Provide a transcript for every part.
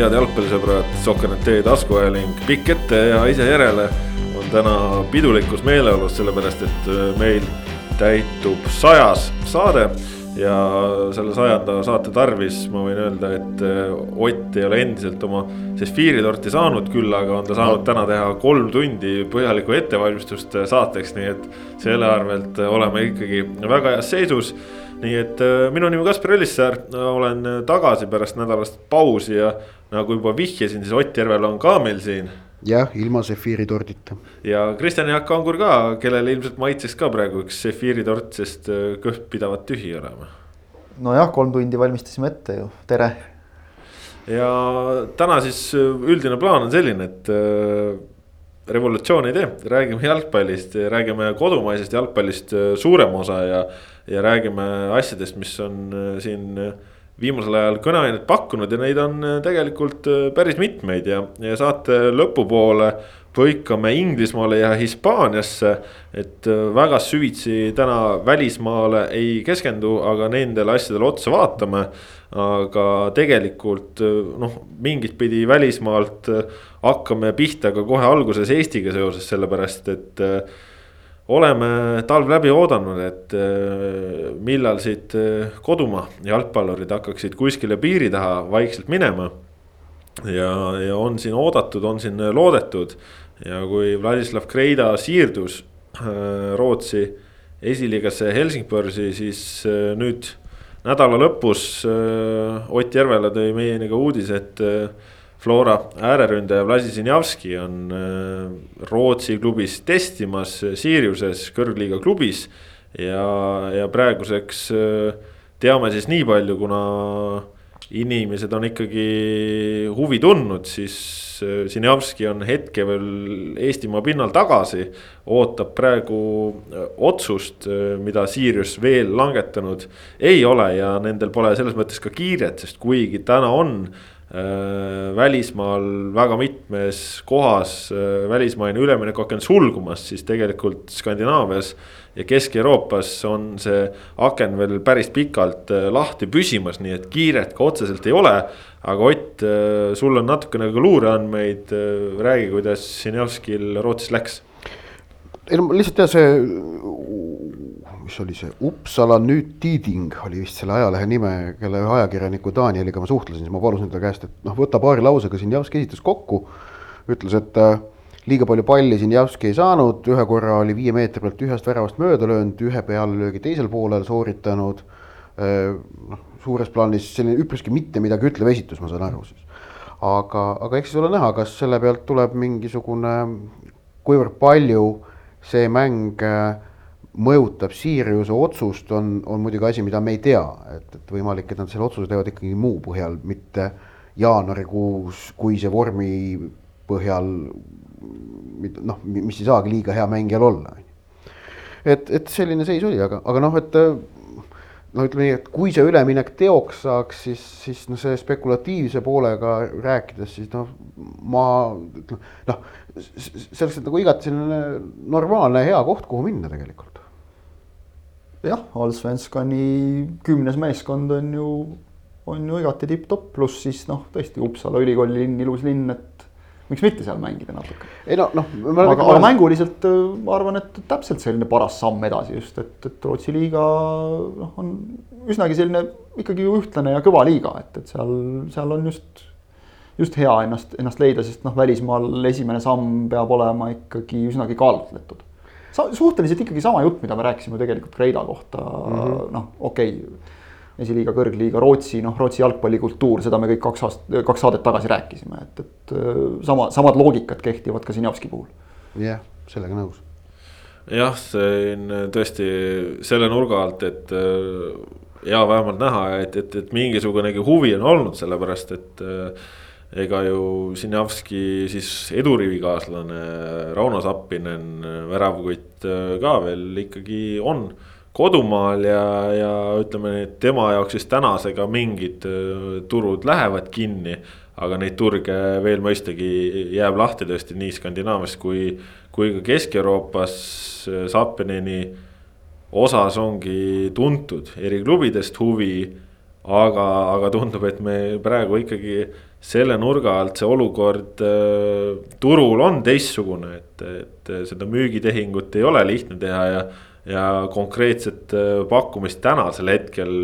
head jalgpallisõbrad, Sokkernet taskuajaling pikk ette ja ise järele on täna pidulikus meeleolus, sellepärast et äh, meil täitub sajas saade ja selle sajanda saate tarvis ma võin öelda, et äh, Ott ei ole endiselt oma sefiiritorti saanud, küll aga on ta saanud täna teha kolm tundi põhjalikku ettevalmistust saateks, nii et selle arvelt oleme ikkagi väga heas seisus nii et äh, minu nimi Kaspar Ellissaar, olen tagasi pärast nädalast pausi ja nagu juba vihjasin, siis Ott Järvel on ka meil siin. jah, ilma sefiiritordita. ja Kristjan Jaak Angur ka, kellel ilmselt maitseks ka praegu üks sefiiritort, sest äh, kõht pidavat tühi olema. nojah, kolm tundi valmistasime ette ju, tere. ja täna siis äh, üldine plaan on selline, et revolutsiooni ei tee, räägime jalgpallist, räägime kodumaisest jalgpallist suurema osa ja ja räägime asjadest, mis on äh, siin äh, viimasel ajal kõneainet pakkunud ja neid on äh, tegelikult päris mitmeid ja, ja saate lõpupoole põikame Inglismaale ja Hispaaniasse. et väga süvitsi täna välismaale ei keskendu, aga nendele asjadele otsa vaatame. aga tegelikult noh, mingit pidi välismaalt hakkame pihta ka kohe alguses Eestiga seoses, sellepärast et oleme talv läbi oodanud, et äh, millal siit äh, kodumaa jalgpallurid hakkaksid kuskile piiri taha vaikselt minema. ja, ja on siin oodatud, on siin loodetud ja kui Vladislav Kreida siirdus äh, Rootsi esiliigasse Helsingborgi, siis nüüd nädala lõpus Ott Järvela tõi meieni ka uudise, et Flora ääreründaja Vladisinjavski on äh, Rootsi klubis testimas Siriuses kõrgliiga klubis. ja, ja praeguseks äh, teame siis nii palju, kuna inimesed on ikkagi huvi tundnud, siis äh, Sinjavski on hetke veel Eestimaa pinnal tagasi. ootab praegu otsust, mida Sirius veel langetanud ei ole ja nendel pole selles mõttes ka kiiret, sest kuigi täna on Äh, välismaal väga mitmes kohas äh, välismaine üleminek hakanud sulgumas, siis tegelikult Skandinaavias ja Kesk-Euroopas on see aken veel päris pikalt äh, lahti püsimas, nii et kiiret ka otseselt ei ole. aga Ott, sul on natukene ka luureandmeid, räägi, kuidas Sinjavskil Rootsis läks. Ei no lihtsalt jah, see mis oli see, Uppsala nüüd Tiiding oli vist selle ajalehe nime, kelle ühe ajakirjaniku Danieliga ma suhtlesin, siis ma palusin ta käest, et noh, võta paari lausega Sinjavski esitas kokku. ütles, et äh, liiga palju palli Sinjavski ei saanud, ühe korra oli viie meetri pealt ühest väravast mööda löönud, ühe pealelöögi teisel poolel sooritanud äh,. noh, suures plaanis selline üpriski mitte midagi ütlev esitus, ma saan aru siis. aga, aga eks siis ole näha, kas selle pealt tuleb mingisugune, kuivõrd palju see mäng äh, mõjutab Siriuse otsust, on, on muidugi asi, mida me ei tea, et, et võimalik, et nad selle otsuse teevad ikkagi muu põhjal, mitte jaanuarikuus, kui see vormi põhjal noh, mis ei saagi liiga hea mängijal olla. et, et selline seis oli, aga, aga noh, et no ütleme nii, et kui see üleminek teoks saaks, siis, siis noh, see spekulatiivse poolega rääkides, siis noh, ma ütleme noh, see oleks nagu igati selline normaalne hea koht, kuhu minna tegelikult jah, Allsvenskani kümnes meeskond on ju, on ju igati tipp-topp, pluss siis noh, tõesti Uppsala ülikooli linn, ilus linn, et miks mitte seal mängida natuke. ei no, noh. aga, aga mänguliselt äh, ma arvan, et täpselt selline paras samm edasi just, et, et Rootsi liiga noh, on üsnagi selline ikkagi ju ühtlane ja kõva liiga, et, et seal, seal on just just hea ennast, ennast leida, sest noh, välismaal esimene samm peab olema ikkagi üsnagi kaalutletud suhteliselt ikkagi sama jutt, mida me rääkisime tegelikult Kreida kohta mm -hmm., noh, okei okay, esiliiga, kõrgliiga, Rootsi, noh, Rootsi jalgpallikultuur, seda me kõik kaks aastat, kaks saadet tagasi rääkisime, et, et äh, sama, samad loogikad kehtivad ka Sinjavski puhul. jah yeah,, sellega nõus. jah, see on tõesti selle nurga alt, et äh, ja vähemalt näha, et, et, et mingisugunegi huvi on olnud, sellepärast et äh, ega ju Sinjavski siis edurivikaaslane Rauno Sappinen, väravkutt äh, ka veel ikkagi on kodumaal ja, ja ütleme, et tema jaoks siis tänasega mingid äh, turud lähevad kinni. aga neid turge veel mõistagi jääb lahti tõesti nii Skandinaavias kui, kui ka Kesk-Euroopas Sappineni osas ongi tuntud eri klubidest huvi aga, aga tundub, et me praegu ikkagi selle nurga alt see olukord äh, turul on teistsugune, et, et seda müügitehingut ei ole lihtne teha ja. ja konkreetset äh, pakkumist tänasel hetkel,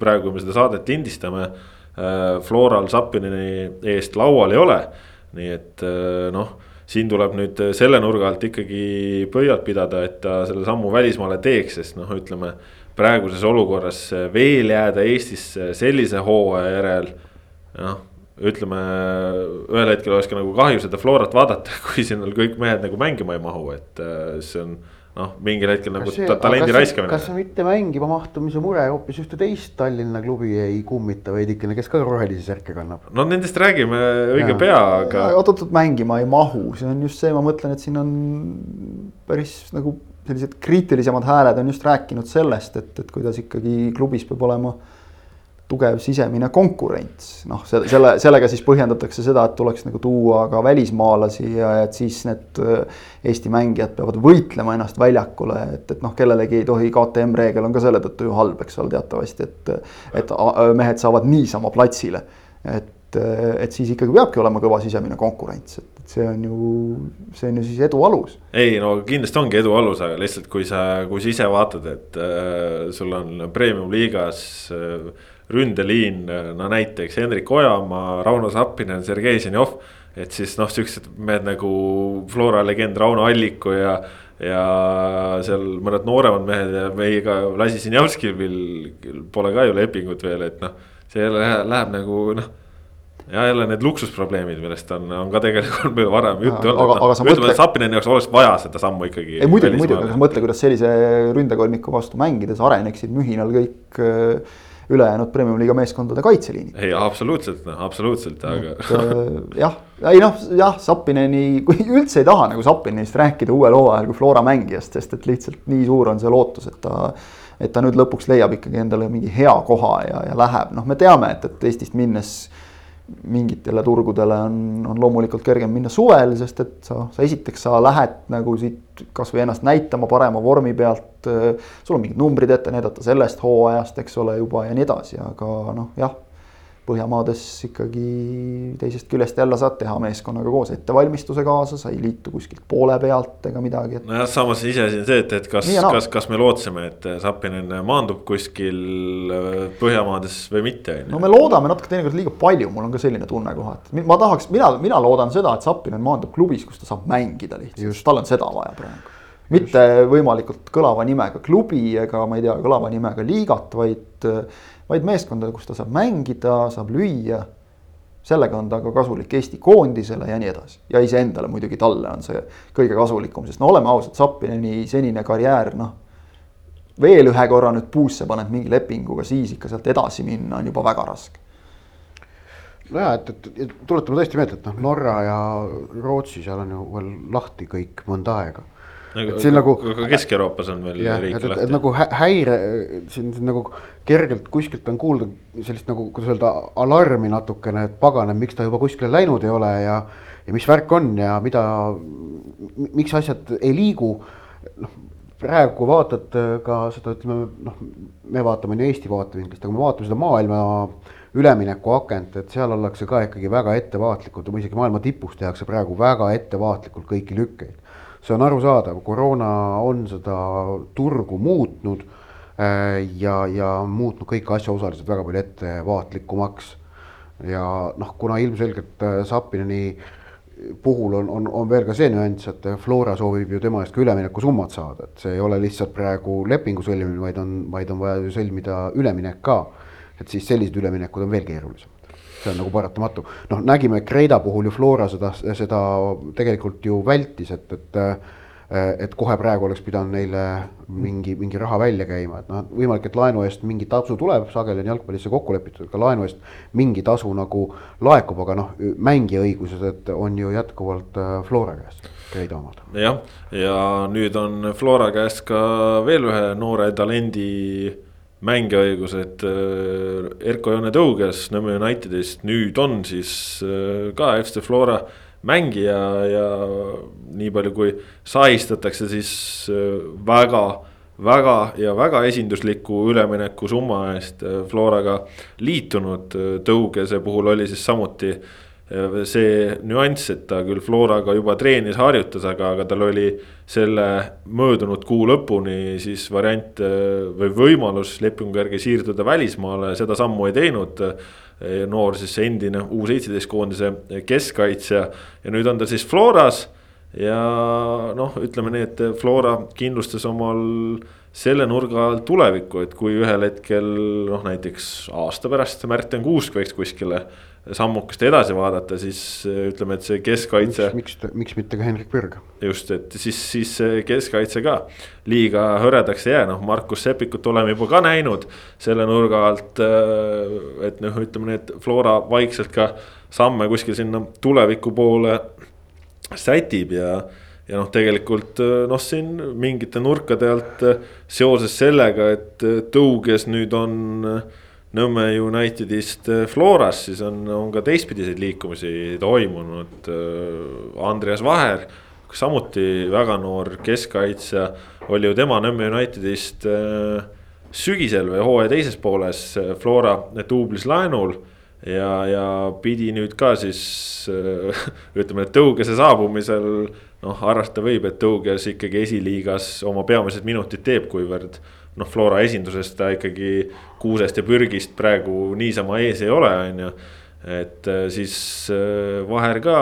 praegu kui me seda saadet lindistame äh,. Floral Sapinini eest laual ei ole, nii et äh, noh siin tuleb nüüd selle nurga alt ikkagi pöialt pidada, et ta selle sammu välismaale teeks, sest noh, ütleme praeguses olukorras veel jääda Eestisse sellise hooaja järel, noh ütleme, ühel hetkel oleks ka nagu kahju seda Florat vaadata, kui sinna kõik mehed nagu mängima ei mahu, et äh, see on noh, mingil hetkel nagu see, ta, talendi raiskamine. kas see mitte mängima mahtumise mure hoopis ühte teist Tallinna klubi ei kummita veidikene, kes ka rohelisi särke kannab? no nendest räägime õige ja. pea, aga. oot-oot, mängima ei mahu, see on just see, ma mõtlen, et siin on päris nagu sellised kriitilisemad hääled on just rääkinud sellest, et, et kuidas ikkagi klubis peab olema tugev sisemine konkurents, noh, selle, sellega siis põhjendatakse seda, et tuleks nagu tuua ka välismaalasi ja et siis need äh, Eesti mängijad peavad võitlema ennast väljakule, et, et noh, kellelegi ei tohi, KTM reegel on ka selle tõttu ju halb, eks ole, teatavasti, et et mehed saavad niisama platsile. et, et siis ikkagi peabki olema kõva sisemine konkurents, et et see on ju, see on ju siis edu alus. ei no kindlasti ongi edu alus, aga lihtsalt kui sa, kui sa ise vaatad, et äh, sul on premium liigas äh, ründeliin, no näiteks Hendrik Ojamaa, Rauno Sappinen, Sergei Ženjov. et siis noh, siuksed mehed nagu Flora legend Rauno Alliku ja, ja seal mõned nooremad mehed ja meiega Lasi Sinjavskil pole ka ju lepingut veel, et noh, see läheb, läheb nagu noh ja jälle need luksusprobleemid, millest on, on ka tegelikult meil varem juttu olnud. aga, aga sa mõtle. ütleme, et Sapineni jaoks oleks vaja seda sammu ikkagi. ei muidugi, muidugi, aga mõtle, kuidas sellise ründekolmiku vastu mängides areneksid mühinal kõik äh, ülejäänud premium-liiga meeskondade kaitseliinid. ei, absoluutselt, noh, absoluutselt, aga. Äh, jah, ei noh, jah, Sapineni, kui üldse ei taha nagu Sapinenist rääkida uuel hooajal kui Flora mängijast, sest et lihtsalt nii suur on see lootus, et ta et ta nüüd lõpuks leiab ikkagi endale mingi hea koha ja, ja läheb, noh, me teame, et, et Eestist minnes mingitele turgudele on, on loomulikult kergem minna suvel, sest et sa, sa esiteks sa lähed nagu siit kasvõi ennast näitama parema vormi pealt. sul on mingid numbrid ette näidata sellest hooajast, eks ole, juba ja nii edasi, aga noh, jah Põhjamaades ikkagi teisest küljest jälle saad teha meeskonnaga koos ettevalmistuse kaasa, sa ei liitu kuskilt poole pealt ega midagi et.... nojah, samas iseasi on see, et, et kas, kas, kas me lootsime, et Sapinen maandub kuskil äh, Põhjamaades või mitte. no me loodame natuke teinekord liiga palju, mul on ka selline tunne kohati, ma tahaks, mina, mina loodan seda, et Sapinen maandub klubis, kus ta saab mängida lihtsalt, tal on seda vaja praegu. Mitte võimalikult kõlava nimega klubi ega ma ei tea, kõlava nimega liigat, vaid vaid meeskonda, kus ta saab mängida, saab lüüa. sellega on ta ka kasulik Eesti koondisele ja nii edasi ja iseendale muidugi talle on see kõige kasulikum, sest no oleme ausad, Zappineni senine karjäär, noh. veel ühe korra nüüd puusse paned mingi lepinguga, siis ikka sealt edasi minna on juba väga raske nojah, et, et, et tuletame tõesti meelde, et noh, Norra ja Rootsi, seal on ju veel lahti kõik mõnda aega nagu, siin nagu. ka Kesk-Euroopas on veel jah, riike lahti. nagu häire, siin nagu kergelt kuskilt on kuulda sellist nagu, kuidas öelda, alarmi natukene, et pagan, et miks ta juba kuskile läinud ei ole ja. ja mis värk on ja mida, miks asjad ei liigu. noh, praegu kui vaatad ka seda, ütleme noh, me vaatame nii Eesti vaatevinklist, aga me vaatame seda maailma üleminekuakent, et seal ollakse ka ikkagi väga ettevaatlikud isegi maailma tipus tehakse praegu väga ettevaatlikult kõiki lükkeid see on arusaadav, koroona on seda turgu muutnud äh, ja, ja muutnud kõik asjaosalised väga palju ettevaatlikumaks. ja noh, kuna ilmselgelt äh, Sapineni puhul on, on, on veel ka see nüanss, et Flora soovib ju tema eest ka üleminekusummat saada, et see ei ole lihtsalt praegu lepingu sõlmimine, vaid on, vaid on vaja ju sõlmida üleminek ka. et siis sellised üleminekud on veel keerulisem see on nagu paratamatu. noh, nägime Kreida puhul ju Flora seda, seda tegelikult ju vältis, et, et et kohe praegu oleks pidanud neile mingi, mingi raha välja käima, et noh, võimalik, et laenu eest mingi tasu tuleb, sageli on jalgpallis see kokku lepitud, ka laenu eest mingi tasu nagu laekub, aga noh, mängija õigused on ju jätkuvalt äh, Flora käes. Kreida omad. jah, ja nüüd on Flora käes ka veel ühe noore talendi mängiõigused äh, Erko Joone Tõuges Nõmme Unitedist, nüüd on siis äh, ka FC Flora mängija ja nii palju, kui sahistatakse, siis äh, väga väga ja väga esindusliku üleminekusumma eest Floraga liitunud. Tõugese puhul oli siis samuti see nüanss, et ta küll Floraga juba treenis, harjutas, aga, aga tal oli selle möödunud kuu lõpuni siis variant või võimalus lepingu järgi siirduda välismaale, seda sammu ei teinud. noor siis endine U seitseteist koondise keskkaitsja ja nüüd on ta siis Floras. ja noh, ütleme nii, et Flora kindlustas omal selle nurga all tulevikku, et kui ühel hetkel noh, näiteks aasta pärast Märten Kuusk võiks kuskile sammukest edasi vaadata, siis äh, ütleme, et see keskkaitse. miks, miks, miks mitte ka Henrik Berg? just, et siis, siis keskkaitse ka liiga hõredaks ei jää, noh, Markus Sepikut oleme juba ka näinud selle nurga alt. Äh, et noh, ütleme nii, et Flora vaikselt ka samme kuskil sinna tuleviku poole sätib ja ja noh, tegelikult äh, noh, siin mingite nurkade alt seoses sellega, et tõuges nüüd on äh, Nõmme Unitedist äh, Floras, siis on, on ka teistpidiseid liikumisi toimunud. Äh, Andreas Vaher, samuti väga noor keskkaitsja, oli ju tema Nõmme Unitedist äh, sügisel või hooaja teises pooles Flora duublis laenul ja, ja pidi nüüd ka siis ütleme, et tõugese saabumisel noh, arvata võib, et tõuges ikkagi esiliigas oma peamised minutid teeb, kuivõrd noh, Flora esinduses ta ikkagi kuusest ja pürgist praegu niisama ees ei ole, on ju. et äh, siis äh, Vaher ka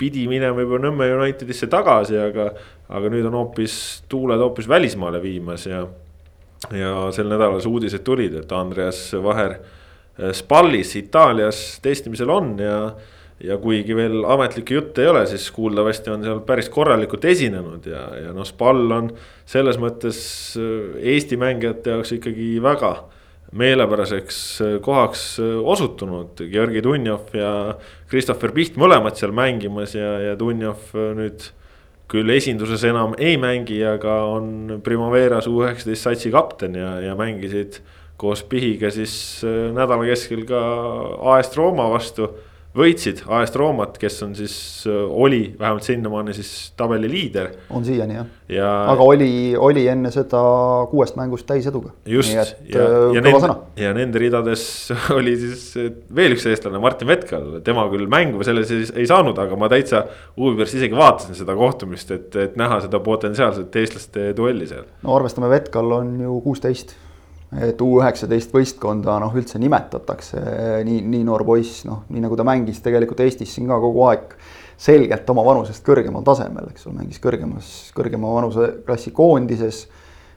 pidi minema juba Nõmme Unitedisse tagasi, aga, aga nüüd on hoopis tuuled hoopis välismaale viimas ja. ja sel nädalal see uudised tulid, et Andreas Vaher äh, Spallis Itaalias testimisel on ja ja kuigi veel ametlikke jutte ei ole, siis kuuldavasti on seal päris korralikult esinenud ja, ja noh, Spal on selles mõttes äh, Eesti mängijate jaoks ikkagi väga meelepäraseks äh, kohaks äh, osutunud. Georgi Dunjov ja Christopher Piht mõlemad seal mängimas ja, ja Dunjov nüüd küll esinduses enam ei mängi, aga on Primaveras U üheksateist satsi kapten ja, ja mängisid koos Pihiga siis nädala keskel ka AS Rooma vastu võitsid AS Roomat, kes on siis, äh, oli vähemalt sinnamaani siis tabeli liider. on siiani jah ja... aga oli, oli enne seda kuuest mängust täiseduga. just, ja, äh, ja, nende, ja nende ridades oli siis veel üks eestlane, Martin Vetkal, tema küll mängu selles ei, ei saanud, aga ma täitsa pärast isegi vaatasin seda kohtumist, et, et näha seda potentsiaalset eestlaste duelli seal. no arvestame, Vetkal on ju kuusteist et U üheksateist võistkonda noh, üldse nimetatakse nii, nii noor poiss, noh, nii nagu ta mängis tegelikult Eestis siin ka kogu aeg selgelt oma vanusest kõrgemal tasemel, eks ole, mängis kõrgemas, kõrgema vanuseklassi koondises,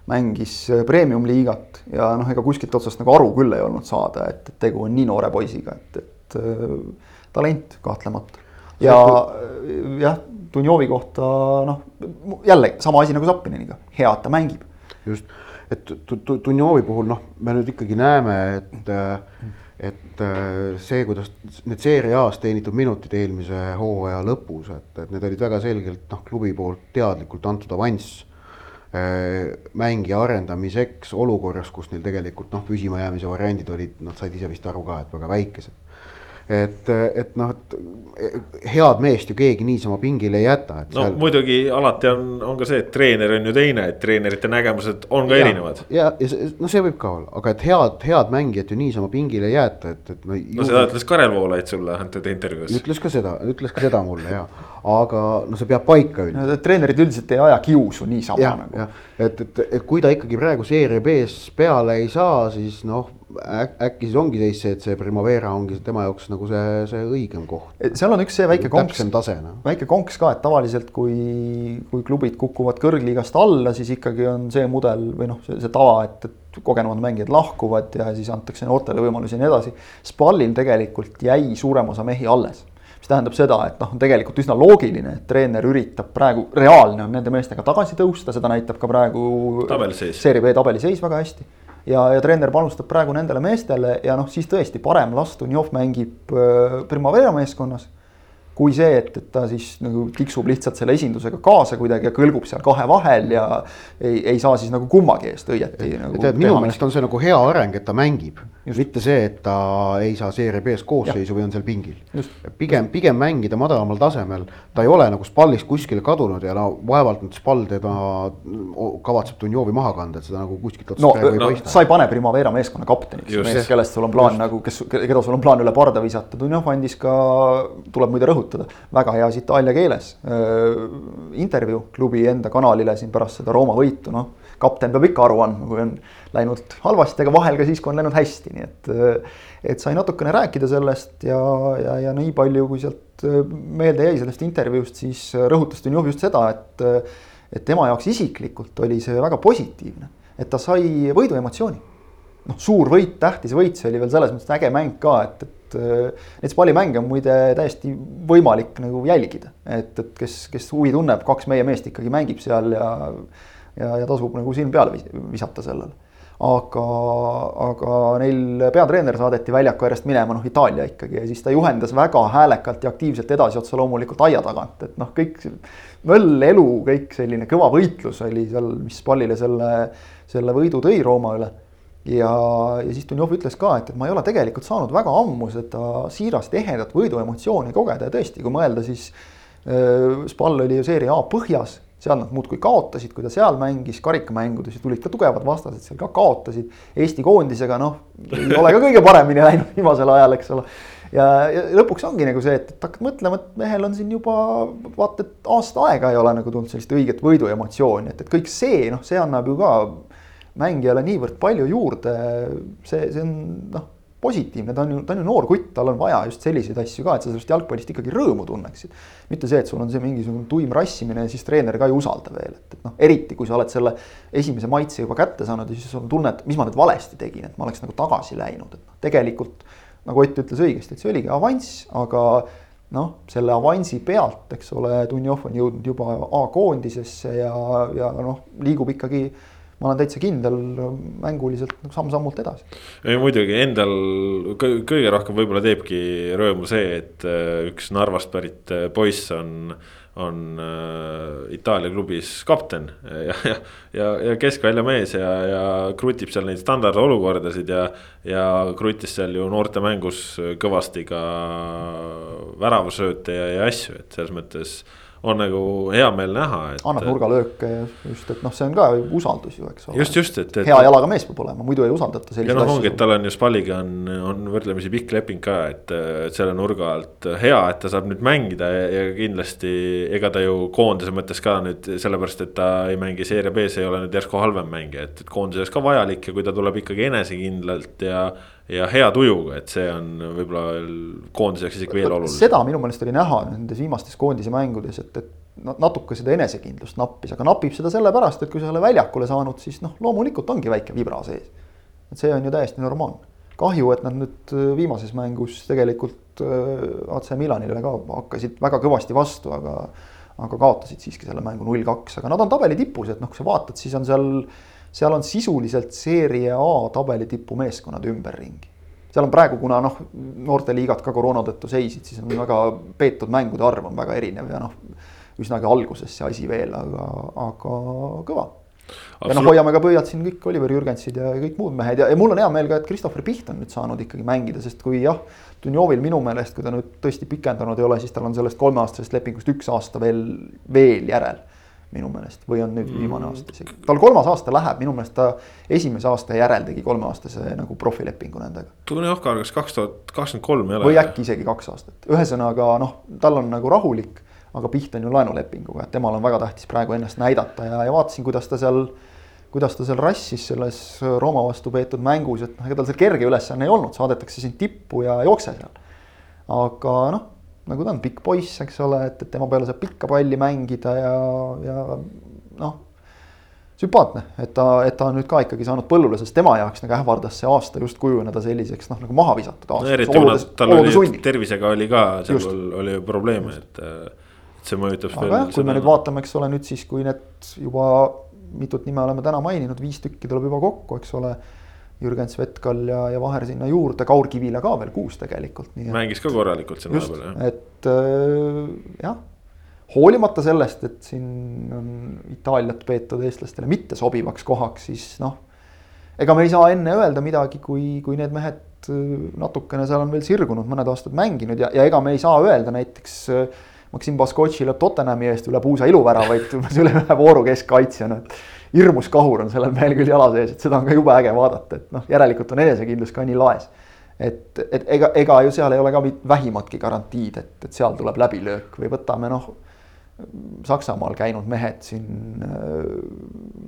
mängis premium-liigat ja noh, ega kuskilt otsast nagu aru küll ei olnud saada, et, tegu on nii noore poisiga, et, et äh, talent kahtlemata. ja jah, Dunjovi kohta noh, jälle sama asi nagu Zappininiga, hea, et ta mängib. just et Dunjovi puhul noh, me nüüd ikkagi näeme, et, et see, kuidas need seeria A-s teenitud minutid eelmise hooaja lõpus, et, et need olid väga selgelt noh, klubi poolt teadlikult antud avanss äh, mängija arendamiseks olukorras, kus neil tegelikult noh, püsimajäämise variandid olid, nad said ise vist aru ka, et väga väikesed et, et noh, et head meest ju keegi niisama pingile ei jäta. no seal... muidugi alati on, on ka see, et treener on ju teine, et treenerite nägemused on ka ja, erinevad. ja, ja see, no see võib ka olla, aga et head, head mängijat ju niisama pingile ei jäeta, et, et no. no seda ütles Karel Voolaid sulle antud intervjuus. ütles ka seda, ütles ka seda mulle ja, aga no see peab paika ju no,. treenerid üldiselt ei aja kiusu niisama ja, nagu. et, et, et kui ta ikkagi praegu seeria B-s peale ei saa, siis noh äkki siis ongi seis see, et see Primavera ongi tema jaoks nagu see, see õigem koht. seal on üks see väike konks, no. väike konks ka, et tavaliselt kui, kui klubid kukuvad kõrgliigast alla, siis ikkagi on see mudel või noh, see, see tava, et, et kogenumad mängijad lahkuvad ja siis antakse noortele võimalusi ja nii edasi. Spallil tegelikult jäi suurem osa mehi alles mis tähendab seda, et noh, on tegelikult üsna loogiline, et treener üritab praegu, reaalne on nende meestega tagasi tõusta, seda näitab ka praegu. seeria B tabeliseis väga hästi ja, ja treener panustab praegu nendele meestele ja noh, siis tõesti parem las Dunjov mängib äh, Primavera meeskonnas. Kui see, et, et ta siis nagu tiksub lihtsalt selle esindusega kaasa kuidagi ja kõlgub seal kahe vahel ja ei, ei saa siis nagu kummagi eest õieti nagu. tead, minu meelest on see nagu hea areng, et ta mängib, mitte see, et ta ei saa seeria B-s koosseisu või on seal pingil. pigem, pigem mängida madalamal tasemel, ta ei ole nagu Spallis kuskile kadunud ja no vaevalt nüüd Spal teda kavatseb Dunjovi maha kanda, et seda nagu kuskilt otsast no, praegu ei no, paista. sa ei pane Primavera meeskonna kapteniks, mees, kellest sul on plaan just. nagu, kes, keda sul on plaan üle parda visata, Dunjov andis ka, tuleb muide rõhutada rõhutada, väga heas itaalia keeles äh, intervjuu klubi enda kanalile siin pärast seda Rooma võitu, noh. kapten peab ikka aru andma, kui on läinud halvasti, aga vahel ka siis, kui on läinud hästi, nii et. Äh, et sai natukene rääkida sellest ja, ja, ja nii palju, kui sealt äh, meelde jäi sellest intervjuust, siis rõhutas Dunjov just seda, et. et tema jaoks isiklikult oli see väga positiivne, et ta sai võiduemotsiooni noh, suur võit, tähtis võit, see oli veel selles mõttes äge mäng ka, et, et et neid pallimänge on muide täiesti võimalik nagu jälgida, et, et kes, kes huvi tunneb, kaks meie meest ikkagi mängib seal ja ja, ja tasub nagu silm peale visata sellele. aga, aga neil peatreener saadeti väljaku äärest minema, noh Itaalia ikkagi ja siis ta juhendas väga häälekalt ja aktiivselt edasi otse loomulikult aia tagant, et noh, kõik möll, elu, kõik selline kõva võitlus oli seal, mis pallile selle, selle võidu tõi Rooma üle ja, ja siis Dunjov ütles ka, et, et ma ei ole tegelikult saanud väga ammu seda siirast ehedat võiduemotsiooni kogeda ja tõesti, kui mõelda, siis äh, Spal oli ju seeria A põhjas, seal nad muudkui kaotasid, kui ta seal mängis, karikamängudes tulid ka tugevad vastased, seal ka kaotasid. Eesti koondisega noh, ei ole ka kõige paremini läinud viimasel ajal, eks ole. ja, ja lõpuks ongi nagu see, et, et hakkad mõtlema, et mehel on siin juba vaata, et aasta aega ei ole nagu tulnud sellist õiget võiduemotsiooni, et, et kõik see noh, see annab ju ka mängijale niivõrd palju juurde, see, see on noh, positiivne, ta on ju, ta on ju noor kutt, tal on vaja just selliseid asju ka, et sa sellest jalgpallist ikkagi rõõmu tunneksid. mitte see, et sul on see mingisugune tuim rassimine ja siis treener ka ei usalda veel, et, et noh, eriti kui sa oled selle esimese maitse juba kätte saanud ja siis sul on tunne, et mis ma nüüd valesti tegin, et ma oleks nagu tagasi läinud, et noh, tegelikult nagu Ott ütles õigesti, et see oligi avanss, aga noh, selle avansi pealt, eks ole, Dunjov on jõudnud juba A-koondisesse ja, ja noh, liigub ikkagi ma olen täitsa kindel mänguliselt nagu samm-sammult edasi. ei muidugi endal kõige rohkem võib-olla teebki rõõmu see, et äh, üks Narvast pärit äh, poiss on on äh, Itaalia klubis kapten ja, ja, ja, ja keskvälja mees ja, ja krutib seal neid standardolukordasid ja. ja krutis seal ju noortemängus kõvasti ka väravasööte ja, ja asju, et selles mõttes on nagu hea meel näha, et. annab nurgalööke just, et noh, see on ka usaldus ju, eks ole. just, just, et, et. hea jalaga mees peab olema, muidu ei usaldata ja noh, ongi, et tal on ju Spalliga on, on võrdlemisi pikk leping ka, et, et selle nurga alt hea, et ta saab nüüd mängida ja, ja kindlasti. ega ta ju koondise mõttes ka nüüd sellepärast, et ta ei mängi seeria B-s ei ole nüüd järsku halvem mängija, et, et koondises ka vajalik ja kui ta tuleb ikkagi enesekindlalt ja ja hea tujuga, et see on võib-olla koondise jaoks isegi veel olulisem. seda minu meelest oli näha nendes viimastes koondise mängudes, et, et natuke seda enesekindlust nappis, aga napib seda sellepärast, et kui sa ei ole väljakule saanud, siis noh, loomulikult ongi väike vibra sees. et see on ju täiesti normaalne. kahju, et nad nüüd äh, viimases mängus tegelikult äh, AC Milanile ka hakkasid väga kõvasti vastu, aga aga kaotasid siiski selle mängu null kaks, aga nad on tabeli tipus, et noh, kui sa vaatad, siis on seal seal on sisuliselt seeria A tabeli tipumeeskonnad ümberringi. seal on praegu, kuna noh, noorteliigad ka koroona tõttu seisid, siis on väga peetud mängude arv on väga erinev ja noh, üsnagi alguses see asi veel, aga, aga kõva ja noh, hoiame ka pöialt siin kõik Oliver Jürgensid ja kõik muud mehed ja, ja mul on hea meel ka, et Christopher Piht on nüüd saanud ikkagi mängida, sest kui jah. Dunjovil minu meelest, kui ta nüüd tõesti pikendanud ei ole, siis tal on sellest kolmeaastasest lepingust üks aasta veel, veel järel minu meelest või on nüüd viimane mm. aasta isegi. tal kolmas aasta läheb, minu meelest ta esimese aasta järel tegi kolmeaastase nagu profilepingu nendega. Tune Ohkar, kas kaks tuhat kakskümmend kolm ei ole? või äkki isegi kaks aastat, ühesõnaga noh, tal on nagu rahulik, aga Piht on ju laenulepinguga, et temal on väga tähtis praegu ennast näidata ja, ja vaatasin, kuidas ta seal kuidas ta seal rassis selles Rooma vastu peetud mängus, et noh, ega tal see kerge ülesanne ei olnud, saadetakse sind tippu ja jookse seal. aga noh, nagu ta on pikk poiss, eks ole, et, et tema peale saab pikka palli mängida ja, ja noh. sümpaatne, et ta, et ta on nüüd ka ikkagi saanud põllule, sest tema jaoks nagu ähvardas see aasta just kujuneda selliseks noh, nagu maha visatud aastaks no,. eriti kuna tal oli tervisega oli ka, seal oli probleeme, et, et see mõjutab. aga jah, kui me nüüd vaatame, eks ole, nüüd siis, kui need juba mitut nime oleme täna maininud, viis tükki tuleb juba kokku, eks ole Jürgen Svetkal ja, ja Vaher sinna juurde, Kaur Kivila ka veel kuus tegelikult. mängis ka korralikult siin vahepeal jah. et äh, jah, hoolimata sellest, et siin on Itaaliat peetud eestlastele mitte sobivaks kohaks, siis noh. ega me ei saa enne öelda midagi, kui, kui need mehed äh, natukene seal on veel sirgunud, mõned aastad mänginud ja, ja ega me ei saa öelda näiteks äh, Maksim Baskotši lööb Tottenhami eest üle puusa iluväravaid üle ühe vooru keskkaitsjana, et hirmus kahur on sellel mehel küll jala sees, et seda on ka jube äge vaadata, et noh, järelikult on enesekindlus ka nii laes. et, et ega, ega ju seal ei ole ka vähimatki garantiid, et, et seal tuleb läbilöök või võtame noh Saksamaal käinud mehed siin äh,,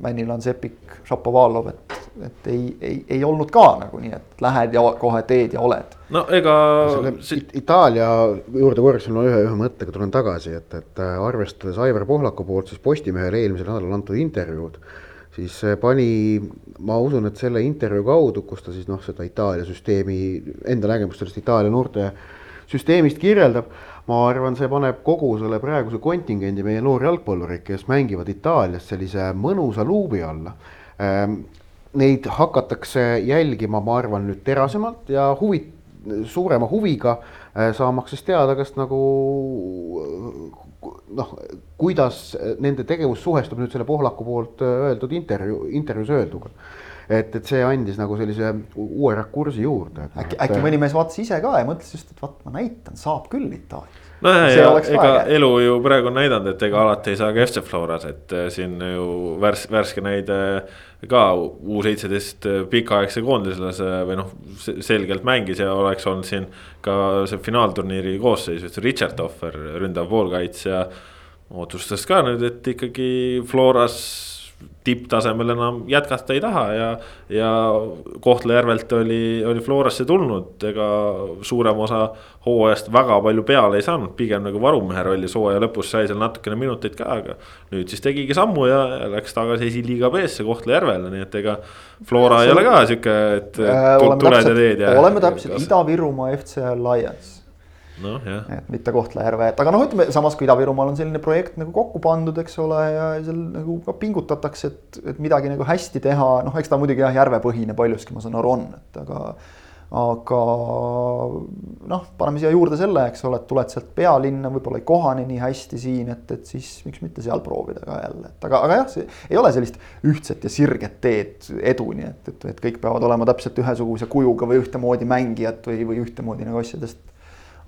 Männilan, Sepik, Šapovalov, et, et ei, ei, ei olnud ka nagu nii, et lähed ja kohe teed ja oled. no ega. Itaalia juurde korraks ma ühe, ühe mõttega tulen tagasi, et, et äh, arvestades Aivar Pohlaku poolt siis Postimehele eelmisel nädalal antud intervjuud siis pani, ma usun, et selle intervjuu kaudu, kus ta siis noh, seda Itaalia süsteemi, enda nägemust sellest Itaalia noorte süsteemist kirjeldab ma arvan, see paneb kogu selle praeguse kontingendi meie noori jalgpallureid, kes mängivad Itaalias sellise mõnusa luubi alla. Ehm, neid hakatakse jälgima, ma arvan, nüüd terasemalt ja huvi, suurema huviga, eh, saamaks siis teada, kas nagu noh, kuidas nende tegevus suhestub nüüd selle Pohlaku poolt öeldud intervjuu, intervjuus öelduga et, et see andis nagu sellise uue rakursi juurde. äkki, äkki mõni mees vaatas ise ka ja mõtles just, et vaat ma näitan, saab küll Itaalias. nojah, ja ega vaja. elu ju praegu on näidanud, et ega alati ei saa ka FC Floras, et eh, siin ju värs-, värske näide ka U seitseteist pikaaegse koondislase või noh, selgelt mängis ja oleks olnud siin ka see finaalturniiri koosseis, Richard Tohver, ründav poolkaitsja. otsustas ka nüüd, et ikkagi Floras tipptasemel enam jätkata ei taha ja, ja Kohtla-Järvelt oli, oli Florasse tulnud, ega suurem osa hooajast väga palju peale ei saanud, pigem nagu varumehe rollis hooaja lõpus sai seal natukene minuteid ka, aga. nüüd siis tegigi sammu ja läks tagasi esiliiga B-sse Kohtla-Järvele, nii et ega Flora ja, ei ole ka sihuke, et äh, tuled ja teed ja. oleme täpselt Ida-Virumaa FC Alliance jah. et mitte Kohtla-Järve, et aga noh, ütleme samas kui Ida-Virumaal on selline projekt nagu kokku pandud, eks ole, ja seal nagu ka pingutatakse, et, et midagi nagu hästi teha, noh, eks ta muidugi jah, järvepõhine paljuski, ma saan aru, on, et aga aga noh, paneme siia juurde selle, eks ole, et tuled sealt pealinna, võib-olla ei kohane nii hästi siin, et, et siis miks mitte seal proovida ka jälle, et aga, aga jah, see ei ole sellist ühtset ja sirget teed eduni, et, et, et kõik peavad olema täpselt ühesuguse kujuga või ühtemoodi mängijad või, või ühtemoodi nagu asjadest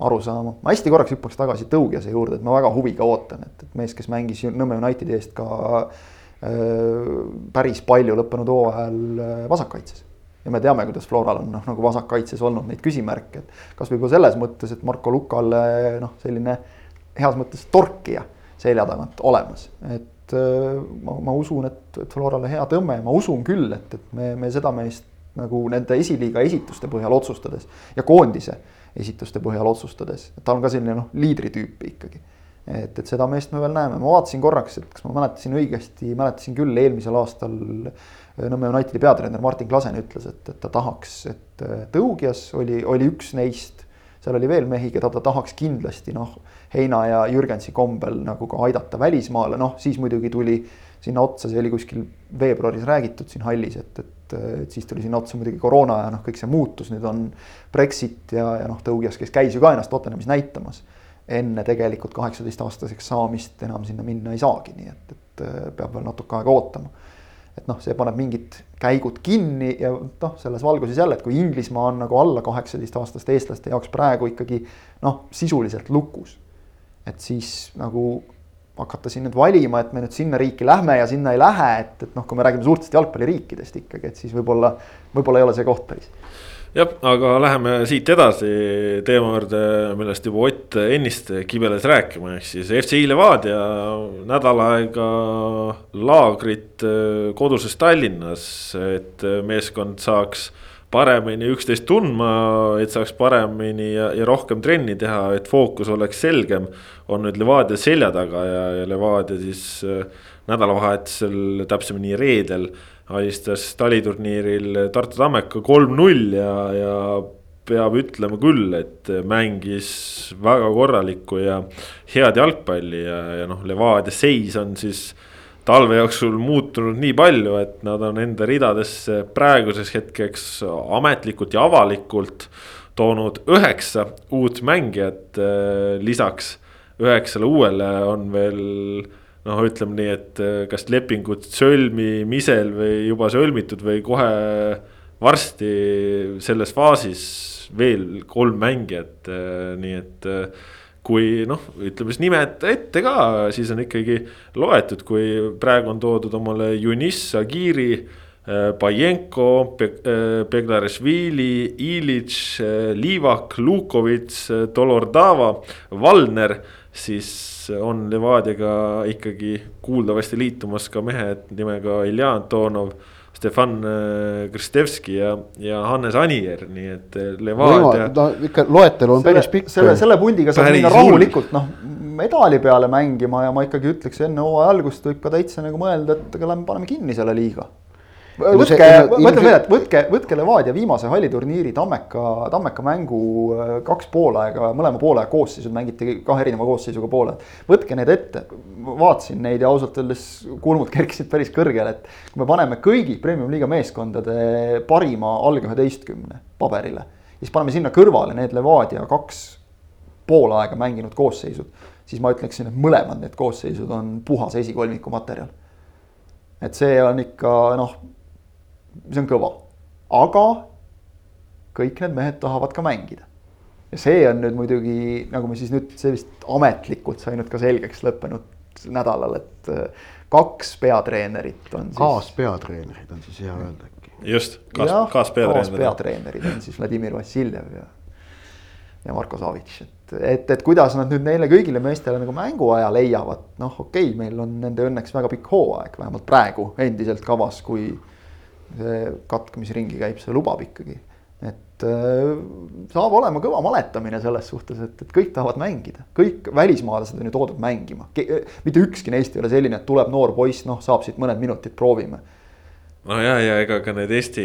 aru saama. ma hästi korraks hüppaks tagasi Tõugjase juurde, et ma väga huviga ootan, et, et mees, kes mängis Nõmme Unitedi eest ka äh, päris palju lõppenud hooajal äh, vasakkaitses. ja me teame, kuidas Floral on noh, nagu vasakkaitses olnud neid küsimärke, et kasvõi juba selles mõttes, et Marko Lukale noh, selline heas mõttes torkija selja tagant olemas, et äh, ma, ma usun, et, et Florale hea tõmme ja ma usun küll, et, et me, me seda meest nagu nende esiliiga esituste põhjal otsustades ja koondise esituste põhjal otsustades, et ta on ka selline noh, liidritüüpi ikkagi. et, et seda meest me veel näeme, ma vaatasin korraks, et kas ma mäletasin õigesti, mäletasin küll eelmisel aastal Nõmme Unitedi peatreener Martin Klasen ütles, et, et ta tahaks, et Tõugjas oli, oli üks neist, seal oli veel mehi, keda ta tahaks kindlasti noh, Heina ja Jürgensi kombel nagu ka aidata välismaale, noh siis muidugi tuli sinna otsa, see oli kuskil veebruaris räägitud siin hallis, et, et et, et siis tuli sinna otsa muidugi koroona ja noh, kõik see muutus, nüüd on Brexit ja, ja noh, Tõugjas, kes käis ju ka ennast Tottenhamis näitamas. enne tegelikult kaheksateistaastaseks saamist enam sinna minna ei saagi, nii et, et peab veel natuke aega ootama. et noh, see paneb mingid käigud kinni ja noh, selles valguses jälle, et kui Inglismaa on nagu alla kaheksateistaastaste eestlaste jaoks praegu ikkagi noh, sisuliselt lukus. et siis nagu hakata siin nüüd valima, et me nüüd sinna riiki lähme ja sinna ei lähe, et, et noh, kui me räägime suurtest jalgpalliriikidest ikkagi, et siis võib-olla, võib-olla ei ole see koht päris. Jah, aga läheme siit edasi teema juurde, millest juba Ott ennist kibeles rääkima, ehk siis FC Levadia nädal aega laagrit koduses Tallinnas, et meeskond saaks paremini üksteist tundma, et saaks paremini ja, ja rohkem trenni teha, et fookus oleks selgem. on nüüd Levadia selja taga ja, ja Levadia siis äh, nädalavahetusel, täpsemini reedel alistas taliturniiril Tartu Tammeka kolm-null ja, ja peab ütlema küll, et mängis väga korralikku ja head jalgpalli ja, ja noh, Levadia seis on siis talve jooksul muutunud nii palju, et nad on enda ridadesse praeguseks hetkeks ametlikult ja avalikult toonud üheksa uut mängijat. lisaks üheksale uuele on veel noh, ütleme nii, et kas lepingud sõlmimisel või juba sõlmitud või kohe varsti selles faasis veel kolm mängijat, nii et kui noh, ütleme siis nimed ette ka, siis on ikkagi loetud, kui praegu on toodud omale Yunis Agiri. Bajenko, Beglarishvili, Ilitš, Liivak, Lukovitš, Dolordava, Valner, siis on Levadiaga ikkagi kuuldavasti liitumas ka mehed nimega Ilja Antonov Stefan äh, Kristevski ja, ja Hannes Anier, nii et äh, Levadia. no ikka loetelu on selle, päris pikk. selle, selle pundiga saab minna rahulikult noh, medali peale mängima ja ma ikkagi ütleks enne hooaja algust võib ka täitsa nagu mõelda, et aga lähme paneme kinni selle liiga võtke, ma ütlen veel, et võtke, võtke Levadia viimase halliturniiri Tammeka, Tammeka mängu äh, kaks poolaega, mõlema poolega koosseisud mängiti kahe erineva koosseisuga poole. võtke need ette, vaatasin neid ja ausalt öeldes kulmud kerkisid päris kõrgele, et kui me paneme kõigi premium-liiga meeskondade parima alg üheteistkümne paberile, siis paneme sinna kõrvale need Levadia kaks pool aega mänginud koosseisud, siis ma ütleksin, et mõlemad need koosseisud on puhas esikolmiku materjal. et see on ikka noh see on kõva, aga kõik need mehed tahavad ka mängida. ja see on nüüd muidugi, nagu me siis nüüd sellist ametlikult sai nüüd ka selgeks lõppenud nädalal, et äh, kaks peatreenerit on siis. kaaspeatreenerid on siis hea öelda äkki. just, kaas, kaaspeatreenerid. kaaspeatreenerid on siis Vladimir Vassiljev ja, ja Marko Savitš, et, et, et kuidas nad nüüd neile kõigile meestele nagu mänguaja leiavad, noh, okei okay,, meil on nende õnneks väga pikk hooaeg, vähemalt praegu endiselt kavas, kui see katk, mis ringi käib, see lubab ikkagi. et äh, saab olema kõva maletamine selles suhtes, et, et kõik tahavad mängida, kõik välismaalased on ju toodud mängima. mitte ükski neist ei ole selline, et tuleb noor poiss, noh, saab siit mõned minutid, proovime no ja, ja ega ka need Eesti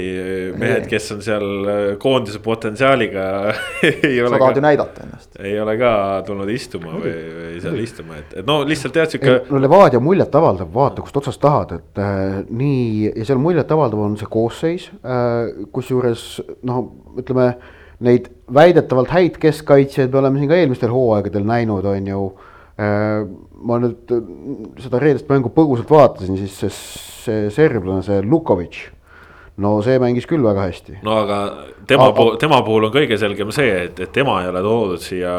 mehed, kes on seal äh, koondise potentsiaaliga sa tahad ju näidata ennast. ei ole ka tulnud istuma või, või seal istuma, et, et no lihtsalt jah, sihuke. no Levadia muljetavaldav, vaata kust otsast tahad, et äh, nii ja seal muljetavaldav on see koosseis äh,. kusjuures noh, ütleme neid väidetavalt häid keskkaitsjaid me oleme siin ka eelmistel hooaegadel näinud, on ju äh, ma nüüd äh, seda reedest mängu põgusalt vaatasin, siis see, see serblane, see Lukovitš. no see mängis küll väga hästi. no aga tema aga, puhul, tema puhul on kõige selgem see, et, et tema ei ole toodud siia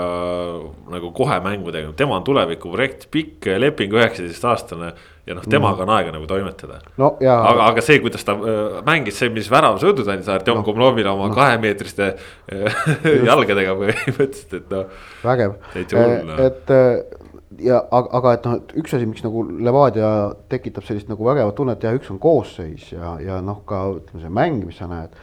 nagu kohe mängu tegema, tema on tulevikuprojekt, pikk leping, üheksateistaastane ja noh, temaga on aega nagu toimetada no,. aga, aga see, kuidas ta äh, mängis, see, mis värava sõudud andis Artjom no, Komlovile oma no. kahemeetriste äh, jalgadega põhimõtteliselt, et noh. vägev, et ja aga, aga et noh, et üks asi, miks nagu Levadia tekitab sellist nagu vägevat tunnet ja üks on koosseis ja, ja noh, ka ütleme, see mäng, mis sa näed.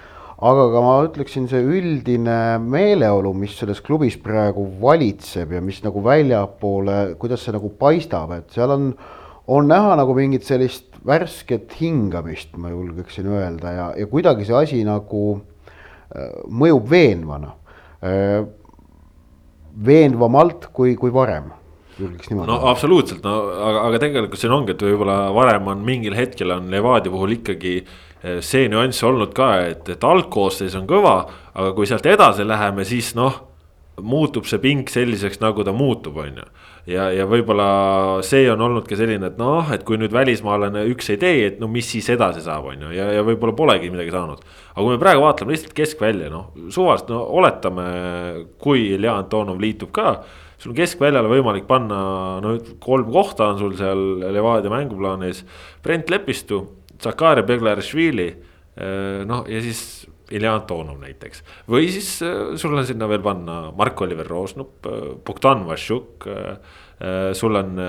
aga ka ma ütleksin, see üldine meeleolu, mis selles klubis praegu valitseb ja mis nagu väljapoole, kuidas see nagu paistab, et seal on, on näha nagu mingit sellist värsket hingamist, ma julgeksin öelda ja, ja kuidagi see asi nagu äh, mõjub veenvana äh,. veenvamalt kui, kui varem julgeks niimoodi. no absoluutselt, no aga, aga tegelikult siin ongi, et võib-olla varem on mingil hetkel on Levadia puhul ikkagi eh, see nüanss olnud ka, et, et algkoosseis on kõva, aga kui sealt edasi läheme, siis noh muutub see ping selliseks, nagu ta muutub, on ju. ja, ja võib-olla see on olnud ka selline, et noh, et kui nüüd välismaalane üks ei tee, et no mis siis edasi saab, on ju, ja, ja võib-olla polegi midagi saanud. aga kui me praegu vaatame lihtsalt keskvälja, noh suvaliselt, no oletame, kui Ilja Antonov liitub ka sul on keskväljale võimalik panna, no kolm kohta on sul seal Levadia mänguplaanis. Brent Lepistu, Zakaria Beglarishvili, eh, noh ja siis Ilja Antonov näiteks. või siis eh, sul on sinna veel panna Mark-Oliver Roosnup, eh, Bogdan Vašjuk, sul on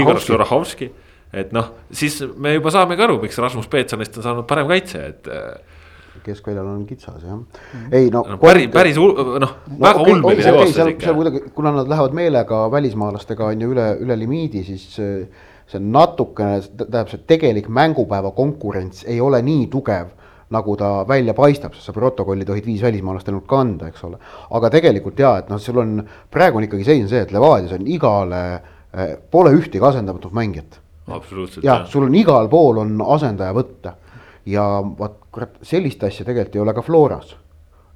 Igor Žurahovski. et noh, siis me juba saamegi aru, miks Rasmus Peetsonist on saanud parem kaitse, et keskväljal on kitsas jah. Mm.. ei no, no. päris, päris noh no, väga okay, ulmeline okay, okay, seal, seal kuidagi, kuna nad lähevad meelega välismaalastega on ju üle, üle limiidi, siis see natukene, tähendab see tegelik mängupäeva konkurents ei ole nii tugev nagu ta välja paistab, sest sa protokolli tohid viis välismaalast ainult kanda, eks ole. aga tegelikult jaa, et noh, sul on, praegu on ikkagi seis on see, et Levadias on igale eh,, pole ühtegi asendamatut mängijat. Absoluutselt jah, sul on igal pool on asendaja võtta. Ja vaat kurat, sellist asja tegelikult ei ole ka Floras.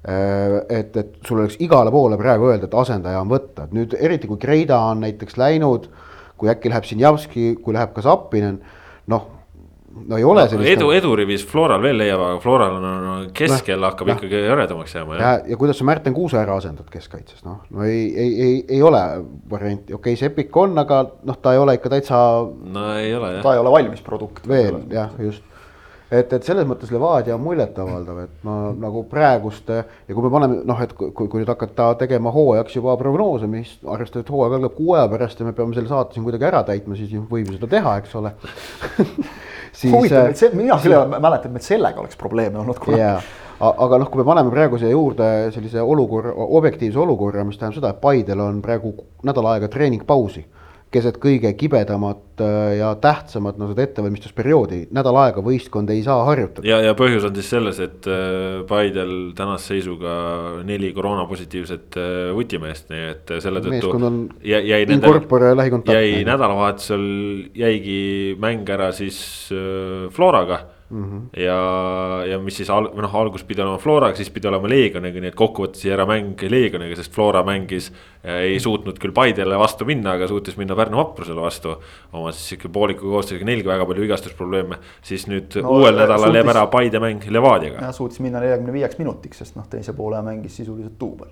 et, et sul oleks igale poole praegu öelda, et asendaja on võtta, et nüüd eriti kui Kreida on näiteks läinud, kui äkki läheb Sinjavski, kui läheb ka Zappinen, noh, no ei ole sellist. edu, edurivis Floral veel leiab, aga Floral on, on keskel Noh, hakkab jah. ikkagi hõredamaks jääma ja, ja kuidas sa Märten Kuuse ära asendad keskkaitses, noh, no ei, ei, ei, ei ole varianti, okei okay,, Sepik on, aga noh, ta ei ole ikka täitsa no ei ole jah. ta ei ole valmis produkt. veel jah, just. et, et selles mõttes Levadia on muljetavaldav, et ma nagu praeguste ja kui me paneme noh, et kui, kui nüüd hakata tegema hooajaks juba prognoose, mis arvestades, et hooaeg algab kuu aja pärast ja me peame selle saate siin kuidagi ära täitma, siis võib ju seda teha, eks ole. Siis huvitav, äh, et see, mina küll ei mäleta, et sellega oleks probleeme olnud kunagi. jaa, aga noh, kui me paneme praegu siia juurde sellise olukorra, objektiivse olukorra, mis tähendab seda, et Paidel on praegu nädal aega treeningpausi keset kõige kibedamat äh, ja tähtsamat no seda ettevalmistusperioodi, nädal aega võistkond ei saa harjutada. ja, ja põhjus on siis selles, et äh, Paidel tänase seisuga neli koroonapositiivset äh, vutimeest, nii et selle tõttu jäi, jäi jäi nädalavahetusel jäigi mäng ära siis Floraga mm. -hmm. ja, ja mis siis al-, või noh, alguses pidi olema Floraga, siis pidi olema Leegioniga, nii et kokkuvõttes jäi ära mäng Leegioniga, sest Flora mängis. ei suutnud küll Paidele vastu minna, aga suutis minna Pärnu vaprusele vastu. oma siis sihuke pooliku koosseisuga nelgi väga palju vigastusprobleeme, siis nüüd No, no, uuel nädalal suutis- jääb ära Paide mäng Levadiaga. jah, suutis minna neljakümne viieks minutiks, sest noh, teise poole mängis sisuliselt duubel.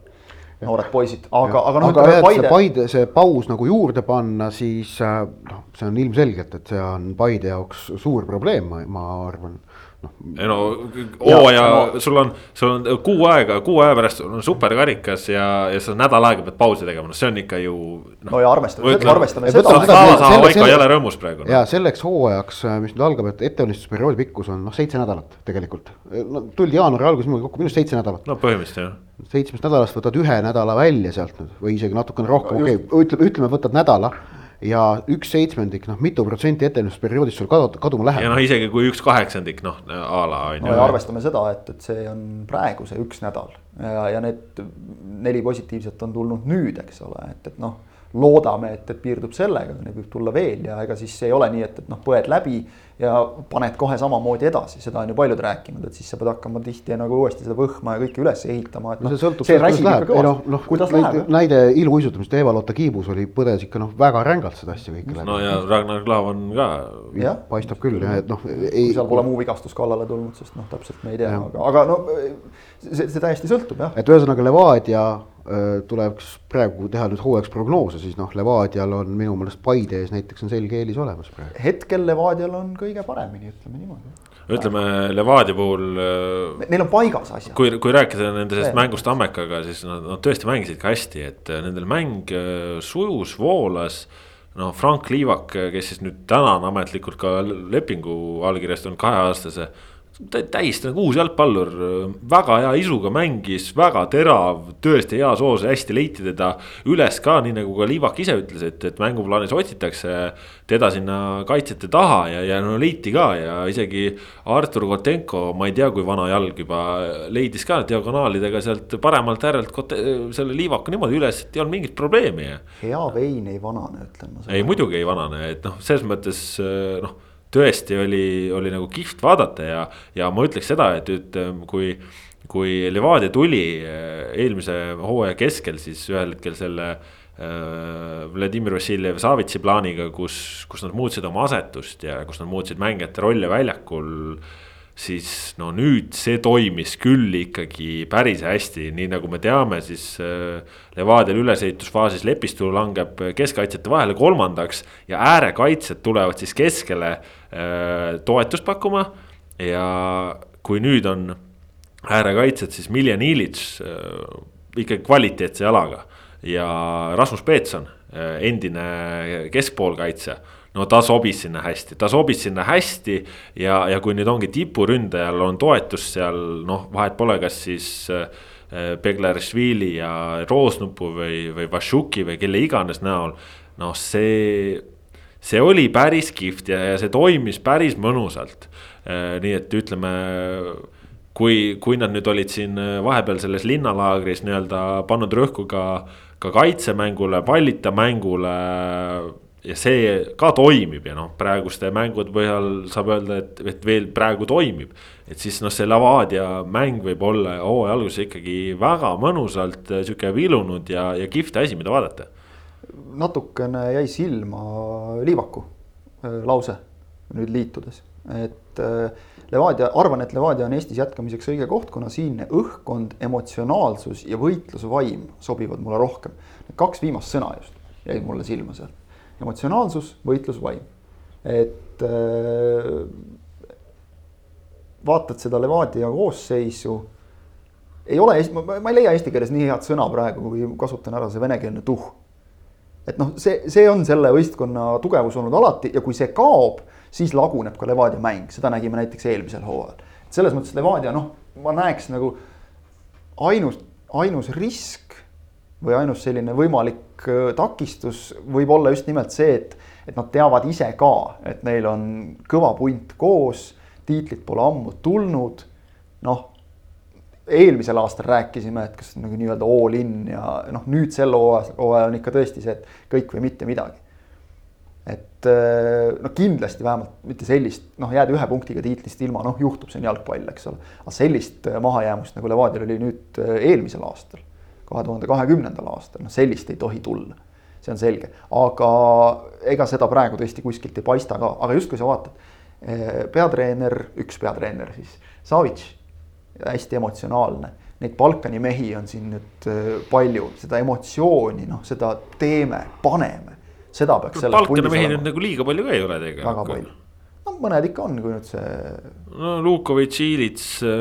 Noored poisid, aga, aga noh, ütleme Paide, Paide, see paus nagu juurde panna, siis äh, noh, see on ilmselgelt, et see on Paide jaoks suur probleem, ma arvan. noh, ei no hooaja no-, sul on, sul on kuu aega, kuu aja pärast on superkarikas ja, ja sa nädal aega pead pausi tegema, no see on ikka ju. no ja arvestame, arvestame seda selle- ei ole rõõmus praegu no.. ja selleks hooajaks, mis nüüd algab, et ettevalmistusperioodi pikkus on noh, seitse nädalat tegelikult. no tuldi jaanuari alguses niimoodi kokku, minu arust seitse nädalat. no põhimõtteliselt jah. seitsmest nädalast võtad ühe nädala välja sealt nüüd või isegi natukene rohkem, okei okay,, ütleme, ütleme, võtad nädala ja üks seitsmendik, noh, mitu protsenti ettevalmistusperioodist sul kadu-, kaduma ja läheb. noh, isegi kui üks kaheksandik noh a la on no ja ju. arvestame seda, et, et see on praegu see üks nädal ja, ja need neli positiivset on tulnud nüüd, eks ole, et, et noh, loodame, et, et piirdub sellega, neid võib tulla veel ja ega siis ei ole nii, et, et noh, põed läbi ja paned kohe samamoodi edasi, seda on ju paljud rääkinud, et siis sa pead hakkama tihti nagu uuesti seda võhma ja kõike üles ehitama, et no noh see, sõltub see räsib ikka ei noh, kõvasti noh, kuidas näide, läheb. näide iluuisutamist Eva-Lotta Kiibus oli, põdes ikka noh, väga rängalt seda asja kõike läbi no ja Ragnar Klavan ka. jah, paistab küll jah, et noh, seal pole muu vigastus kallale tulnud, sest noh, täpselt me ei tea, aga, aga no see, see täiesti sõltub jah. et ühesõnaga Levadia öö, tuleks praegu teha nüüd hooajaks prognoose, siis noh, Levadial on minu meelest Paide ees näiteks on selge eelis olemas praegu. hetkel Levadial on kõige paremini, ütleme niimoodi. ütleme Levadia puhul, Neil on paigas asjad. kui, kui rääkida nende sellest Veel. mängust Tammekaga, siis nad, nad tõesti mängisid ka hästi, et äh, nendel mäng äh, sujus, voolas. noh, Frank Liivak, kes siis nüüd täna on ametlikult ka lepingu allkirjastanud kaheaastase täiesti nagu uus jalgpallur, väga hea isuga mängis, väga terav, tõesti hea soos, hästi leiti teda üles ka, nii nagu ka Liivak ise ütles, et, et mänguplaanis otsitakse teda sinna kaitsjate taha ja, ja no leiti ka ja isegi Artur Kotenko, ma ei tea, kui vana jalg juba leidis ka diagonaalidega sealt paremalt äärelt Kote- selle Liivaku niimoodi üles, et ei olnud mingit probleemi hea vein ei vanane, ütlen ma. ei, muidugi ei vanane, et noh, selles mõttes noh, tõesti oli, oli nagu kihvt vaadata ja, ja ma ütleks seda, et nüüd ähm, kui. kui Levadia tuli äh, eelmise hooaja keskel, siis ühel hetkel selle äh, Vladimir Vassiljev Savitsi plaaniga, kus, kus nad muutsid oma asetust ja kus nad muutsid mängijate rolle väljakul siis no nüüd see toimis küll ikkagi päris hästi, nii nagu me teame, siis äh, Levadial ülesehitusfaasis Lepistu langeb keskkaitsjate vahele kolmandaks ja äärekaitsjad tulevad siis keskele toetust pakkuma. ja kui nüüd on äärekaitsjad, siis Miljan Ilits äh, ikkagi kvaliteetse jalaga ja Rasmus Peetson, endine keskpoolkaitsja no ta sobis sinna hästi, ta sobis sinna hästi ja, ja kui nüüd ongi tipuründajal on toetus seal noh, vahet pole, kas siis äh, Beglarishvili ja Roosnupu või, või Vašuki või kelle iganes näol. noh, see, see oli päris kihvt ja, ja see toimis päris mõnusalt. nii et ütleme kui, kui nad nüüd olid siin vahepeal selles linnalaagris nii-öelda pannud rõhku ka, ka kaitsemängule, pallita mängule ja see ka toimib ja noh, praeguste mängude põhjal saab öelda, et, et veel praegu toimib. et siis noh, see Levadia mäng võib olla hooaja alguses ikkagi väga mõnusalt sihuke vilunud ja, ja kihvt asi, mida vaadata. Natukene jäi silma Liivaku äh, lause nüüd liitudes, et äh, Levadia, arvan, et Levadia on Eestis jätkamiseks õige koht, kuna siinne õhkkond, emotsionaalsus ja võitlusvaim sobivad mulle rohkem. Kaks viimast sõna just jäid mulle silma sealt emotsionaalsus, võitlusvaim. et äh, vaatad seda Levadia koosseisu. ei ole, ma ei leia eesti keeles nii head sõna praegu, kui kasutan ära see venekeelne tuh. Et noh, see, see on selle võistkonna tugevus olnud alati ja kui see kaob, siis laguneb ka Levadia mäng, seda nägime näiteks eelmisel hooajal. selles mõttes Levadia noh, ma näeks nagu ainus, ainus risk või ainus selline võimalik takistus võib olla just nimelt see, et, et nad teavad ise ka, et neil on kõva punt koos, tiitlit pole ammu tulnud. noh, eelmisel aastal rääkisime, et kas nagu nii-öelda all in ja noh, nüüd sel hooajal on ikka tõesti see, et kõik või mitte midagi. et äh, no kindlasti vähemalt mitte sellist, noh, jääda ühe punktiga tiitlist ilma, noh, juhtub, see on jalgpall, eks ole. aga sellist äh, mahajäämust nagu Levadial oli nüüd eelmisel aastal kahe tuhande kahekümnendal aastal, noh sellist ei tohi tulla. see on selge, aga ega seda praegu tõesti kuskilt ei paista ka, aga just kui sa vaatad. Eh, peatreener, üks peatreener siis, Savits, hästi emotsionaalne. Neid Balkani mehi on siin nüüd eh, palju, seda emotsiooni, noh, seda teeme, paneme. seda peaks. Balkani mehi nüüd nagu liiga palju ka ei ole tegelikult. väga palju mõned ikka on, kui nüüd see. no Lukovitš, Ilits äh,.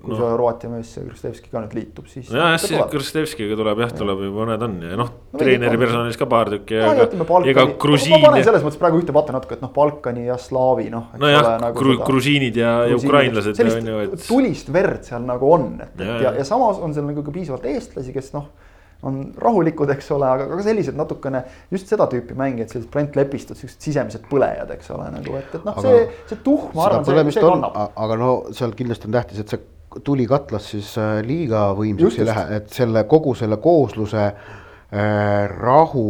kui no. see Horvaatia mees, see Kristevski ka nüüd liitub, siis. jah, siis Kristevskiga tuleb jah, tuleb ju mõned on ja noh no,, treeneri personalis ka paar tükki ja ega grusiin. ma panen selles mõttes praegu ühte patta natuke, et noh, Balkani ja Slaavi noh. nojah, nagu gru, grusiinid ja, ja ukrainlased. sellist et... tulist verd seal nagu on, et, et ja, ja, ja samas on seal nagu ka piisavalt eestlasi, kes noh on rahulikud, eks ole, aga ka sellised natukene just seda tüüpi mängijad, sellised Brent Lepistud, siuksed sisemised põlejad, eks ole, nagu et, et noh, see, see tuhm, ma arvan, see, see kannab. aga no seal kindlasti on tähtis, et see tuli katlas siis äh, liiga võimsaks ei lähe, et selle kogu selle koosluse äh, rahu,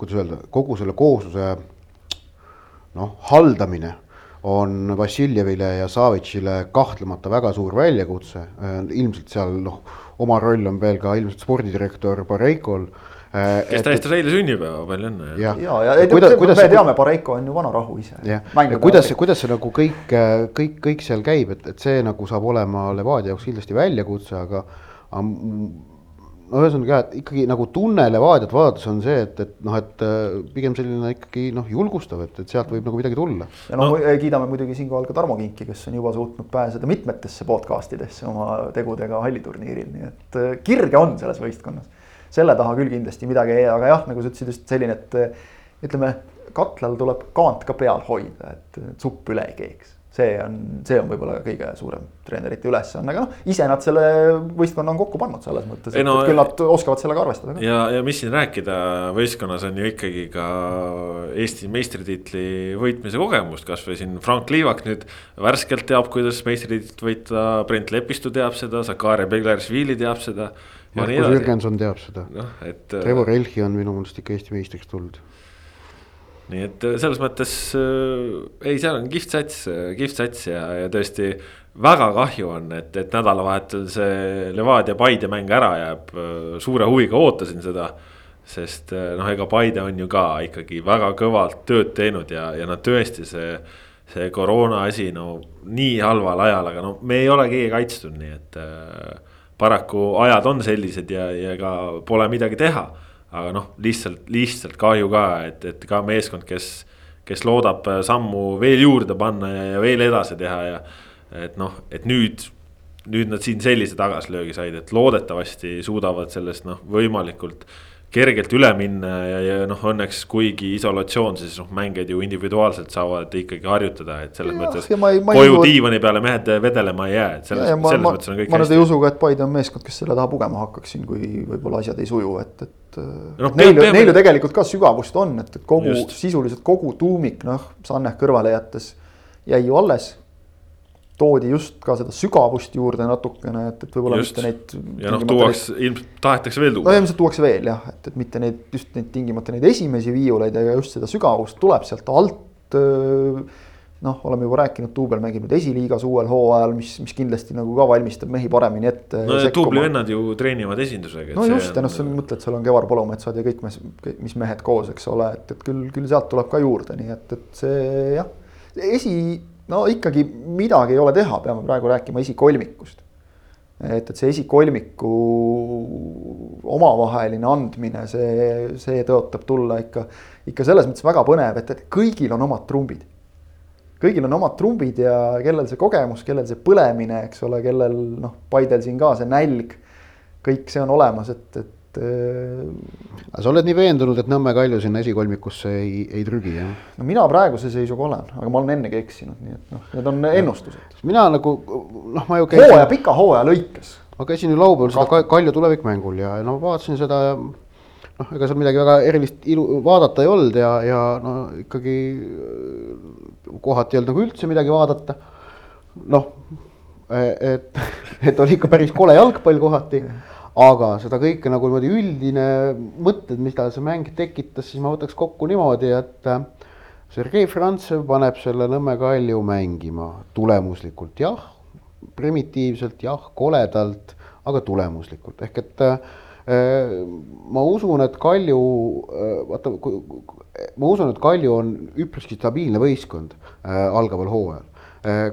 kuidas öelda, kogu selle koosluse noh, haldamine on Vassiljevile ja Savitšile kahtlemata väga suur väljakutse, äh, ilmselt seal noh oma roll on veel ka ilmselt spordidirektor Pareikol äh, kes tähistas eile sünnipäeva, palju õnne. ja, ja, ja, ja kuidas, kuidas, me teame, Pareiko on ju vanarahu ise. jah, kuidas, kuidas see nagu kõik, kõik, kõik seal käib, et, et see nagu saab olema Levadia jaoks kindlasti väljakutse, aga, aga no ühesõnaga jah, et ikkagi nagu tunne Levadiat vaadates on see, et, et noh, et äh, pigem selline ikkagi noh, julgustav, et, et sealt võib nagu midagi tulla. ja noh no. no., kiidame muidugi siinkohal ka Tarmo Kinki, kes on juba suutnud pääseda mitmetesse podcast idesse oma tegudega halliturniiril, nii et äh, kirge on selles võistkonnas. selle taha küll kindlasti midagi ei jää, aga jah, nagu sa ütlesid, just selline, et äh, ütleme, katlal tuleb kaant ka peal hoida, et supp üle ei keeks see on, see on võib-olla kõige suurem treenerite ülesanne, aga noh, ise nad selle võistkonna on kokku pannud selles mõttes, et no, küll nad oskavad sellega arvestada ja, ja mis siin rääkida, võistkonnas on ju ikkagi ka Eesti meistritiitli võitmise kogemust, kasvõi siin Frank Liivak nüüd värskelt teab, kuidas meistritiitlit võita, Brent Lepistu teab seda, Zakaria Begleršvili teab seda. Markus Jürgenson teab seda no,, et. Trevor Elchi on minu meelest ikka Eesti meistriks tulnud nii et äh, selles mõttes äh, ei, seal on kihvt sats, äh, kihvt sats ja, ja tõesti väga kahju on, et, et nädalavahetusel see Levadia Paide mäng ära jääb. suure huviga ootasin seda. sest noh, ega Paide on ju ka ikkagi väga kõvalt tööd teinud ja, ja noh, tõesti see, see koroona asi no nii halval ajal, aga no me ei ole keegi kaitstud, nii et äh, paraku ajad on sellised ja, ja ega pole midagi teha aga noh, lihtsalt, lihtsalt kahju ka, et, et ka meeskond, kes, kes loodab äh, sammu veel juurde panna ja, ja veel edasi teha ja. et noh, et nüüd, nüüd nad siin sellise tagasilöögi said, et loodetavasti suudavad sellest noh, võimalikult kergelt üle minna ja, ja noh, õnneks kuigi isolatsioon, siis noh, mängijad ju individuaalselt saavad ikkagi harjutada, et selles ja, mõttes. koju usu, diivani peale mehed vedelema ei jää, et selles, selles ma, mõttes on kõik ma nüüd ei usu ka, et Paide on meeskond, kes selle taha pugema hakkaks siin, kui võib-olla asjad ei suju, et, et no,. Neil, neil ju tegelikult ka sügavust on, et, et kogu, sisuliselt kogu tuumik, noh, Sanneh kõrvale jättes jäi ju alles toodi just ka seda sügavust juurde natukene, et, et võib-olla mitte neid. ja noh, tuuakse, ilmselt tahetakse veel no tuua. ilmselt tuuakse veel jah, et, et mitte neid, just neid tingimata neid esimesi viiuleid, aga just seda sügavust tuleb sealt alt. noh, oleme juba rääkinud, duubel mängib nüüd esiliigas uuel hooajal, mis, mis kindlasti nagu ka valmistab mehi paremini ette. no ja duubli vennad ju treenivad esindusega. no just, ja noh, sa mõtled, seal on Kevar Polumetsad ja kõik, mis, mis mehed koos, eks ole, et, et küll, küll sealt tuleb ka juurde, nii et, et see jah. esi, no ikkagi midagi ei ole teha, peame praegu rääkima esikolmikust. et, et see esikolmiku omavaheline andmine, see, see tõotab tulla ikka, ikka selles mõttes väga põnev, et, et kõigil on omad trumbid kõigil on omad trumbid ja kellel see kogemus, kellel see põlemine, eks ole, kellel noh, Paidel siin ka see nälg. kõik see on olemas, et, et. Aga sa oled nii veendunud, et Nõmme Kalju sinna esikolmikusse ei, ei trügi, jah? no mina praeguse seisuga olen, aga ma olen ennegi eksinud, nii et noh, need on ennustused. mina nagu noh, ma ju käisin. hooaja, pika hooaja lõikes. ma käisin ju laupäeval seda Kalju tulevikmängul ja no vaatasin seda ja noh, ega seal midagi väga erilist ilu vaadata ei olnud ja, ja no ikkagi kohati ei olnud nagu üldse midagi vaadata. noh, et, et oli ikka päris kole jalgpall kohati, aga seda kõike nagu niimoodi üldine mõtted, mida see mäng tekitas, siis ma võtaks kokku niimoodi, et Sergei Frantsev paneb selle Nõmme Kalju mängima tulemuslikult, jah, primitiivselt, jah, koledalt, aga tulemuslikult ehk et ma usun, et Kalju, vaata, ma usun, et Kalju on üpriski stabiilne võistkond äh, algaval hooajal äh,.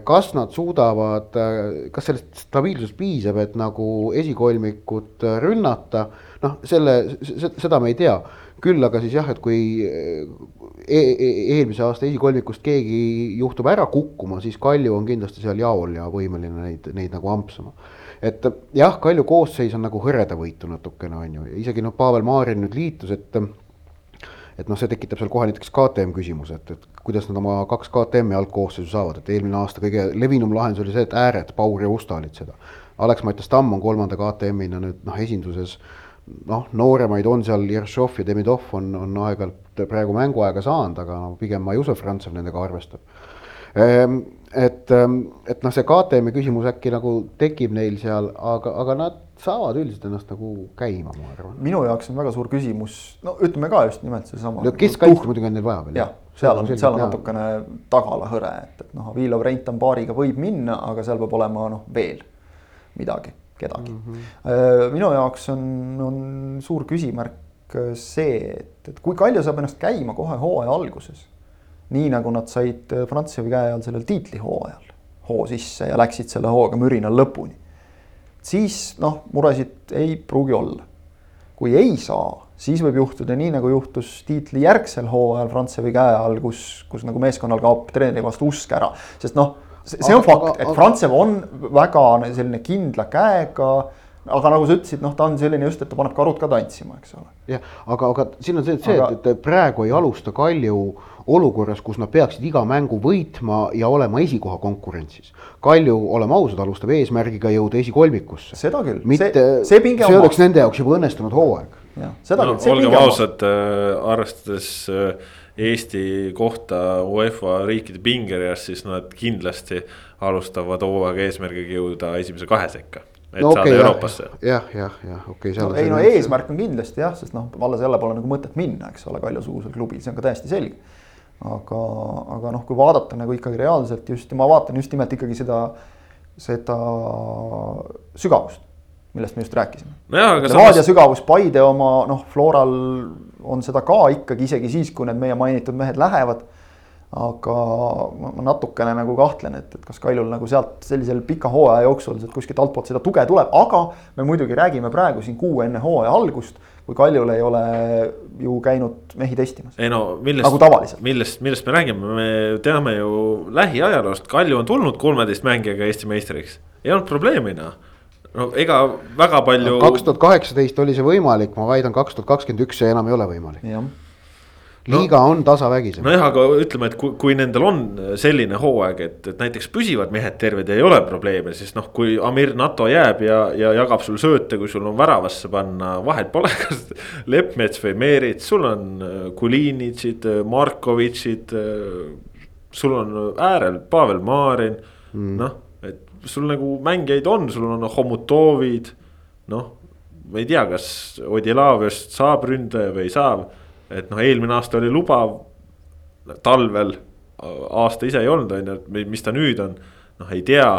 Kas nad suudavad äh,, kas sellest stabiilsusest piisab, et nagu esikolmikut rünnata, noh, selle, seda me ei tea. küll aga siis jah, et kui e e eelmise aasta esikolmikust keegi juhtub ära kukkuma, siis Kalju on kindlasti seal jaol ja võimeline neid, neid nagu ampsama. Et jah, Kalju koosseis on nagu hõredavõitu natukene on ju, isegi noh, Pavel Maarin nüüd liitus, et et noh, see tekitab seal kohe näiteks KTM küsimuse, et, et kuidas nad oma kaks KTM-i algkoosseisu saavad, et eelmine aasta kõige levinum lahendus oli see, et ääred, Paur ja Usta olid seda. Alex-Mattias Tamm on kolmanda KTM-ina nüüd noh, esinduses noh, nooremaid on seal Jeršov ja Demidov on, on aeg-ajalt praegu mänguaega saanud, aga no pigem ma ei usu, Frantsev nendega arvestab ehm, et, et noh, see KTM-i küsimus äkki nagu tekib neil seal, aga, aga nad saavad üldiselt ennast nagu käima, ma arvan. minu jaoks on väga suur küsimus, no ütleme ka just nimelt seesama. no keskkaitse muidugi on neil vaja veel. jah, seal on, seal on natukene tagala-hõre, et, et noh, Avilov Reintan paariga võib minna, aga seal peab olema noh, veel midagi, kedagi mm. -hmm. minu jaoks on, on suur küsimärk see, et, et kui Kalju saab ennast käima kohe hooaja alguses. Nii nagu nad said Prantsusmaa käe all sellel tiitlihooajal hoo sisse ja läksid selle hooga mürinal lõpuni siis noh, muresid ei pruugi olla. kui ei saa, siis võib juhtuda nii, nagu juhtus tiitli järgsel hooajal Frantsevi käe all, kus, kus nagu meeskonnal kaob treeneri vastu usk ära, sest noh, see on aga, fakt, et Frantsev on väga selline kindla käega aga nagu sa ütlesid, noh, ta on selline just, et ta paneb karud ka tantsima, eks ole. jah, aga, aga siin on see, see aga..., et praegu ei alusta Kalju olukorras, kus nad peaksid iga mängu võitma ja olema esikoha konkurentsis. Kalju, oleme ausad, alustab eesmärgiga jõuda esikolmikusse. seda küll. mitte, see, see, see oleks nende jaoks juba õnnestunud hooaeg. No, olgem ausad äh,, arvestades äh, Eesti kohta UEFA riikide pingereas, siis nad kindlasti alustavad hooaega eesmärgiga jõuda esimese kahe sekka et no, saada okay, Euroopasse. jah, jah, jah, okei okay,. No, ei no eesmärk on kindlasti jah, sest noh, alles jälle pole nagu mõtet minna, eks ole, Kalju-sugusel klubil, see on ka täiesti selge aga, aga noh, kui vaadata nagu ikkagi reaalselt just ma vaatan just nimelt ikkagi seda, seda sügavust, millest me just rääkisime no. Levadia samas... sügavus, Paide oma noh, Floral on seda ka ikkagi isegi siis, kui need meie mainitud mehed lähevad aga ma natukene nagu kahtlen, et, et kas Kaljul nagu sealt sellisel pika hooaja jooksul sealt kuskilt altpoolt seda tuge tuleb, aga me muidugi räägime praegu siin kuu enne hooaja algust, kui Kaljul ei ole ju käinud mehi testimas. ei no millest nagu, millest, millest me räägime, me teame ju lähiajaloost, Kalju on tulnud kolmeteist mängijaga Eesti meistriks, ei olnud probleemi noh no ega väga palju. kaks tuhat kaheksateist oli see võimalik, ma väidan, kaks tuhat kakskümmend üks see enam ei ole võimalik. Liiga no, on tasavägis. nojah, aga ütleme, et kui, kui nendel on selline hooaeg, et, et näiteks püsivad mehed terved ja ei ole probleeme, siis noh, kui Amir Nato jääb ja, ja jagab sul sööte, kui sul on väravasse panna, vahet pole, kas Leppmets või Meerits, sul on äh, Kulinitšid, Markovitšid. Äh, sul on äärel Pavel Marin mm., noh sul nagu mängijaid on, sul on Homutovid, noh. ma ei tea, kas Odilaaviast saab ründaja või ei saa, et noh, eelmine aasta oli lubav. talvel aasta ise ei olnud, on ju, et mis ta nüüd on, noh, ei tea,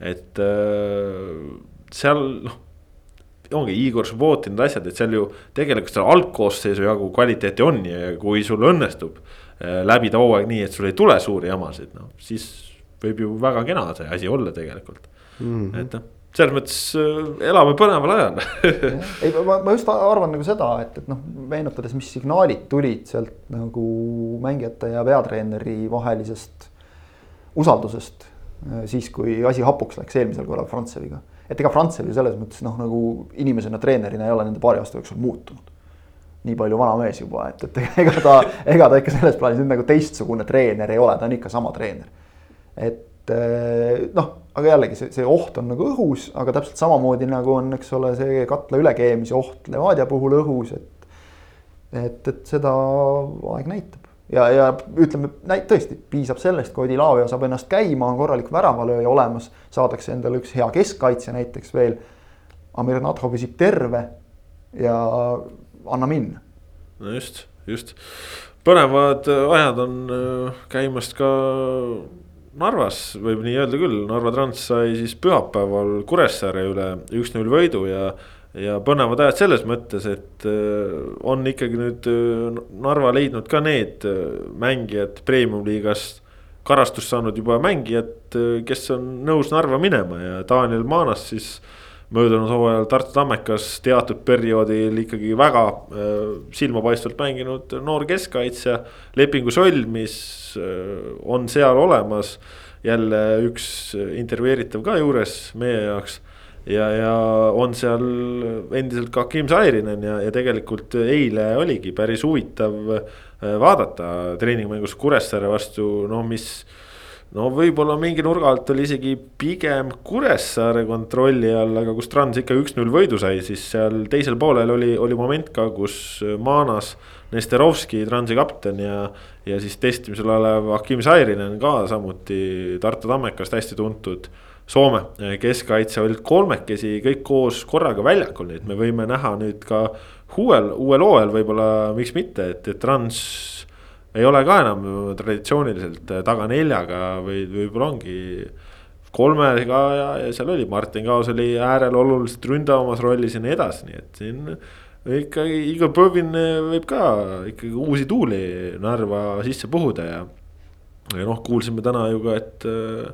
et äh, seal noh ongi Igor Subbotin, asjad, et seal ju tegelikult seal algkoosseisu jagu kvaliteeti on ja kui sul õnnestub äh, läbida hooaeg nii, et sul ei tule suuri jamasid, noh siis võib ju väga kena see asi olla tegelikult mm. -hmm. et noh, selles mõttes äh, elame põneval ajal. Ei, ma, ma just arvan nagu seda, et, et noh, meenutades, mis signaalid tulid sealt nagu mängijate ja peatreeneri vahelisest usaldusest. Äh, siis, kui asi hapuks läks eelmisel korral Frantseviga, et ega Frantsev ju selles mõttes noh, nagu inimesena, treenerina ei ole nende paari aasta jooksul muutunud. Nii palju vana mees juba, et, et ega ta, ega ta ikka selles plaanis nüüd nagu teistsugune treener ei ole, ta on ikka sama treener. Et eh, noh, aga jällegi see, see oht on nagu õhus, aga täpselt samamoodi nagu on, eks ole, see katla ülekeemise oht Levadia puhul õhus, et. et, et seda aeg näitab ja, ja ütleme, tõesti piisab sellest, kui Odilavia saab ennast käima, on korralik väravalööja olemas, saadakse endale üks hea keskkaitsja näiteks veel. Amir Nadho püsib terve ja anna minna. no just, just põnevad ajad on äh, käimas ka Narvas võib nii öelda küll, Narva Trans sai siis pühapäeval Kuressaare üle üks-null võidu ja. ja põnevad ajad selles mõttes, et äh, on ikkagi nüüd äh, Narva leidnud ka need äh, mängijad premium-liigast. karastust saanud juba mängijad, kes on nõus Narva minema ja Daniel Maanas siis möödunud hooajal Tartu Tammekas teatud perioodil ikkagi väga silmapaistvalt mänginud noor keskkaitsja. lepingu sõlmis on seal olemas. jälle üks intervjueeritav ka juures meie jaoks. ja, ja on seal endiselt ka Kim Sairinen ja, ja tegelikult eile oligi päris huvitav äh, vaadata treeningmängus Kuressaare vastu, no mis no võib-olla mingi nurga alt oli isegi pigem Kuressaare kontrolli all, aga kus Trans ikka üks-null võidu sai, siis seal teisel poolel oli, oli moment ka, kus Maanas. Nesterovski, Transi kapten ja, ja siis testimisel olev Akim Sairinen ka samuti Tartu Tammekast hästi tuntud. Soome keskkaitse olid kolmekesi kõik koos korraga väljakul, nii et me võime näha nüüd ka uuel, uuel hooajal võib-olla, miks mitte, et, et Trans ei ole ka enam traditsiooniliselt äh, taga neljaga või võib-olla ongi kolmega ja, ja seal oli Martin Kaos oli äärel oluliselt ründavamas rollis ja nii edasi, nii et siin. Ikkagi Igor Põvin võib ka ikkagi uusi tuuli Narva sisse puhuda ja. ja noh, kuulsime täna ju ka, et äh,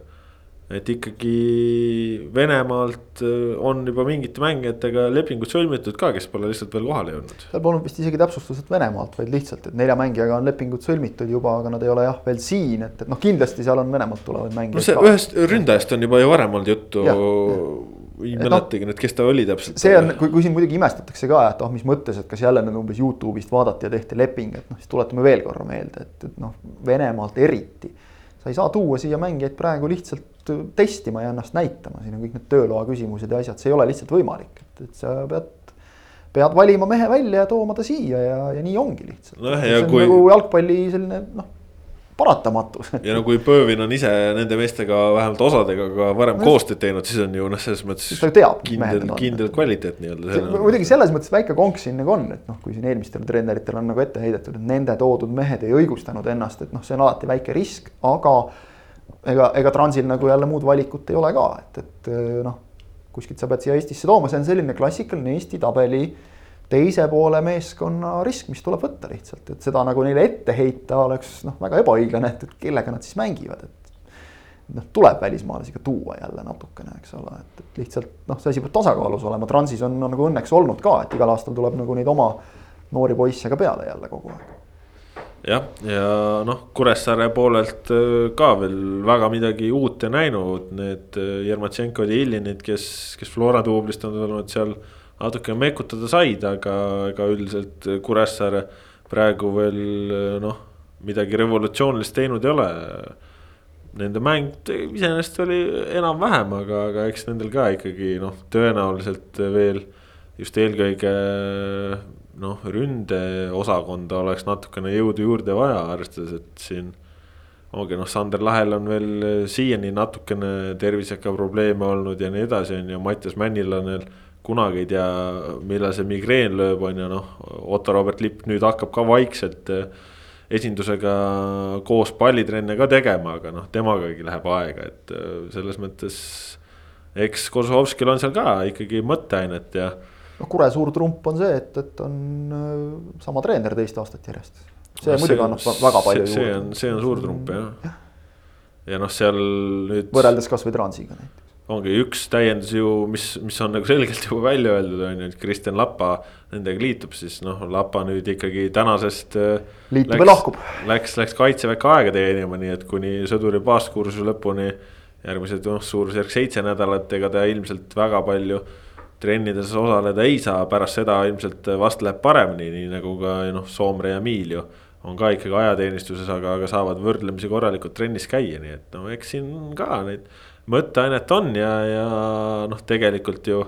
et ikkagi Venemaalt äh, on juba mingite mängijatega lepingud sõlmitud ka, kes pole lihtsalt veel kohale jõudnud. seal polnud vist isegi täpsustus, et Venemaalt, vaid lihtsalt, et nelja mängijaga on lepingud sõlmitud juba, aga nad ei ole jah veel siin, et, et noh, kindlasti seal on Venemaalt tulevaid mängijaid. no ühest ründajast on juba ju varem olnud juttu. Ei mäletagi nüüd, kes ta oli täpselt. see on, kui, kui siin muidugi imestatakse ka, et oh, mis mõttes, et kas jälle nagu umbes Youtube'ist vaadati ja tehti leping, et noh, siis tuletame veel korra meelde, et, et noh, Venemaalt eriti sa ei saa tuua siia mängijaid praegu lihtsalt testima ja ennast näitama, siin on kõik need tööloa küsimused ja asjad, see ei ole lihtsalt võimalik, et, et sa pead. pead valima mehe välja ja tooma ta siia ja, ja nii ongi lihtsalt no,. see on kui... nagu jalgpalli selline noh paratamatus. ja no kui Pöövin on ise nende meestega vähemalt osadega ka varem no, koostööd teinud, siis on ju noh, selles mõttes. ta ju teab. kindel, kindel kvaliteet nii-öelda. muidugi selles mõttes väike konks siin nagu on, et noh, kui siin eelmistel treeneritel on nagu ette heidetud, et nende toodud mehed ei õigustanud ennast, et noh, see on alati väike risk, aga. ega, ega Transil nagu jälle muud valikut ei ole ka, et, et noh, kuskilt sa pead siia Eestisse tooma, see on selline klassikaline Eesti tabeli teise poole meeskonna risk, mis tuleb võtta lihtsalt, et seda nagu neile ette heita oleks noh, väga ebaõiglane, et, et kellega nad siis mängivad, et. noh, tuleb välismaalasi ka tuua jälle natukene, eks ole, et, et lihtsalt noh, see asi peab tasakaalus olema, Transis on, on nagu õnneks olnud ka, et igal aastal tuleb nagu neid oma noori poisse ka peale jälle kogu aeg. Jah, ja noh, Kuressaare poolelt äh, ka veel väga midagi uut ei näinud, need äh, Jermatšenkod ja Illinid, kes, kes Flora duublist on olnud seal natuke mekutada said, aga ega üldiselt Kuressaare praegu veel noh, midagi revolutsioonilist teinud ei ole. Nende mäng iseenesest oli enam-vähem, aga, aga eks nendel ka ikkagi noh, tõenäoliselt veel just eelkõige noh, ründeosakonda oleks natukene jõudu juurde vaja, arvestades, et siin ongi noh, Sander Lahel on veel siiani natukene tervisega probleeme olnud ja nii edasi, on ju, Mattias Männil on veel kunagi ei tea, millal see migreen lööb, on ju noh, Otto-Robert Lipp nüüd hakkab ka vaikselt esindusega koos pallitrenne ka tegema, aga noh, temagagi läheb aega, et selles mõttes. eks Kozlovskil on seal ka ikkagi mõtteainet ja. noh, Kure suur trump on see, et, et on sama treener teist aastat järjest see no, muidugi annab väga palju see, juurde. see on, see on suur trump jah ja. ja noh, seal nüüd. võrreldes kasvõi Transiga näiteks. Ongi üks täiendus ju, mis, mis on nagu selgelt juba välja öeldud, on ju, et Kristjan Lapa nendega liitub, siis noh, Lapa nüüd ikkagi tänasest. Äh, liitub ja lahkub. Läks, läks kaitseväkke aega teenima, nii et kuni sõduri baaskursuse lõpuni. järgmised noh, suurusjärk seitse nädalat, ega ta ilmselt väga palju trennides osaleda ei saa, pärast seda ilmselt vast läheb paremini, nii nagu ka noh, Soomre ja Miil ju on ka ikkagi ajateenistuses, aga, aga saavad võrdlemisi korralikult trennis käia, nii et no eks siin ka neid mõtteainet on ja, ja noh, tegelikult ju.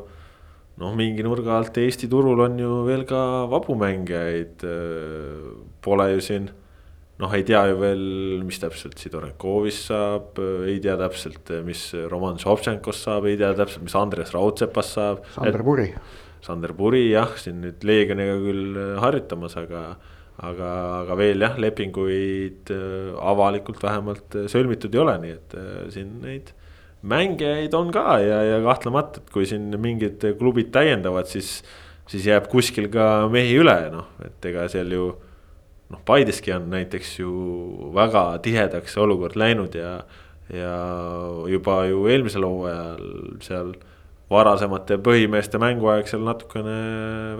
noh, mingi nurga alt Eesti turul on ju veel ka vabu mängijaid. Pole ju siin, noh, ei tea ju veel, mis täpselt Sidorenkovist saab, ei tea täpselt, mis Roman Šovtšenkost saab, ei tea täpselt, mis Andres Raudsepast saab. Sander Puri. Sander Puri jah, siin nüüd Leegioniga küll harjutamas, aga aga, aga veel jah, lepinguid äh, avalikult vähemalt äh, sõlmitud ei ole, nii et äh, siin neid mängijaid on ka ja, ja kahtlemata, et kui siin mingid klubid täiendavad, siis, siis jääb kuskil ka mehi üle, noh, et ega seal ju. noh, Paideski on näiteks ju väga tihedaks olukord läinud ja, ja juba ju eelmisel hooajal seal varasemate põhimeeste mänguaeg seal natukene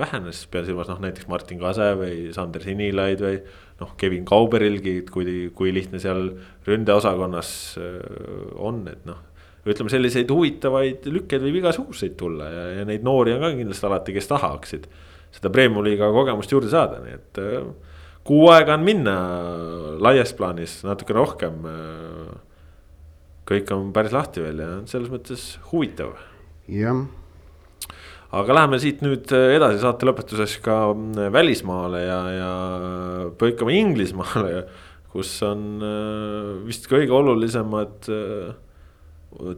vähenes, pean silmas noh, näiteks Martin Kase või Sander Sinilaid või noh, Kevin Kauberilgi, kui, kui lihtne seal ründeosakonnas äh, on, et noh. Ütleme selliseid huvitavaid lükkeid võib igasuguseid tulla ja, ja neid noori on ka kindlasti alati, kes tahaksid seda Premium-liiga kogemust juurde saada, nii et äh, kuu aega on minna laias plaanis natuke rohkem. Äh, kõik on päris lahti veel ja selles mõttes huvitav jah aga läheme siit nüüd edasi saate lõpetuses ka välismaale ja, ja põikame Inglismaale, kus on äh, vist kõige olulisemad äh,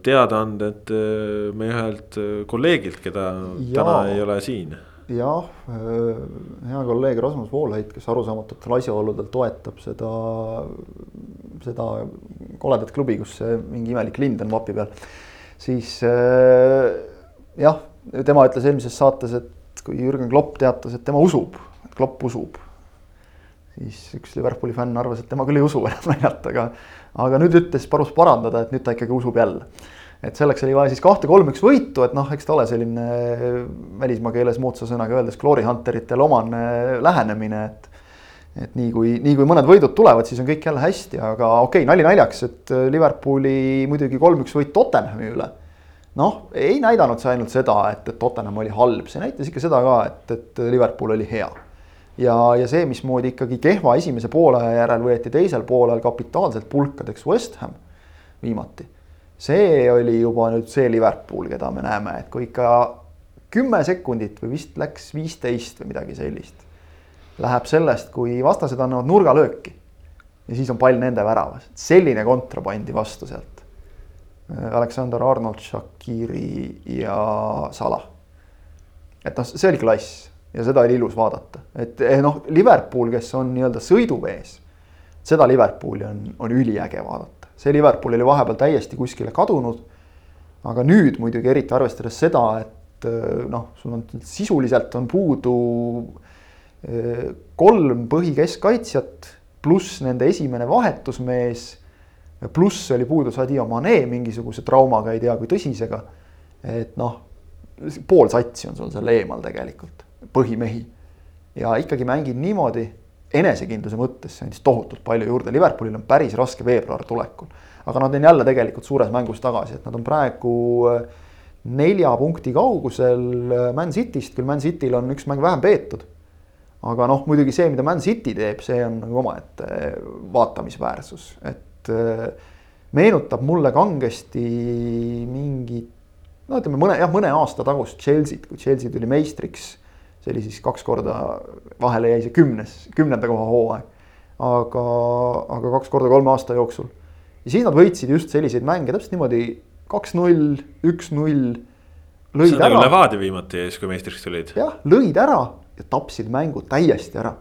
teadaanded äh, meie ühelt kolleegilt, keda ja, täna ei ole siin. jah, hea kolleeg Rasmus Voolheit, kes arusaamatutel asjaoludel toetab seda, seda koledat klubi, kus mingi imelik lind on vapi peal siis äh, jah, tema ütles eelmises saates, et kui Jürgen Klopp teatas, et tema usub, et Klopp usub, siis üks Liverpooli fänn arvas, et tema küll ei usu enam naljalt, aga, aga nüüd ütles, palus parandada, et nüüd ta ikkagi usub jälle. et selleks oli vaja siis kahte-kolm-üks võitu, et noh, eks ta ole selline välismaa keeles moodsa sõnaga öeldes glory hunteritele omane lähenemine, et et nii kui, nii kui mõned võidud tulevad, siis on kõik jälle hästi, aga okei okay,, nali naljaks, et äh, Liverpooli muidugi kolm-üks võit Tottenhami üle. noh, ei näidanud see ainult seda, et, et Tottenham oli halb, see näitas ikka seda ka, et, et Liverpool oli hea. Ja, ja see, mismoodi ikkagi kehva esimese poolaja järel võeti teisel poolel kapitaalselt pulkadeks West Ham viimati. see oli juba nüüd see Liverpool, keda me näeme, et kui ikka kümme sekundit või vist läks viisteist või midagi sellist läheb sellest, kui vastased annavad nurgalööki. ja siis on pall nende väravas, selline kontra pandi vastu sealt. Aleksander Arnold, Shakiri ja Salah. et noh, see oli klass ja seda oli ilus vaadata, et eh, noh, Liverpool, kes on nii-öelda sõiduvees. seda Liverpooli on, on üliäge vaadata, see Liverpool oli vahepeal täiesti kuskile kadunud. aga nüüd muidugi eriti arvestades seda, et eh, noh, sul on sisuliselt on puudu kolm põhikeskkaitsjat pluss nende esimene vahetusmees. pluss oli puudu Sadio Mane mingisuguse traumaga, ei tea kui tõsisega. et noh, pool satsi on sul seal eemal tegelikult, põhimehi. ja ikkagi mängid niimoodi enesekindluse mõttes, see andis tohutult palju juurde, Liverpoolil on päris raske veebruar tulekul. aga nad on jälle tegelikult suures mängus tagasi, et nad on praegu äh, nelja punkti kaugusel äh, Man Cityst, küll Man Cityl on üks mäng vähem peetud aga noh, muidugi see, mida Man City teeb, see on nagu omaette vaatamisväärsus, et äh, meenutab mulle kangesti mingit. no ütleme mõne jah, mõne aasta tagust Chelsea't, kui Chelsea tuli meistriks. See oli siis kaks korda, vahele jäi see kümnes, kümnenda koha hooaeg. aga, aga kaks korda kolme aasta jooksul. ja siis nad võitsid just selliseid mänge täpselt niimoodi kaks-null, üks-null. lõid ära. Levadia viimati ees, kui meistriks tulid. jah, lõid ära ja tapsid mängu täiesti ära.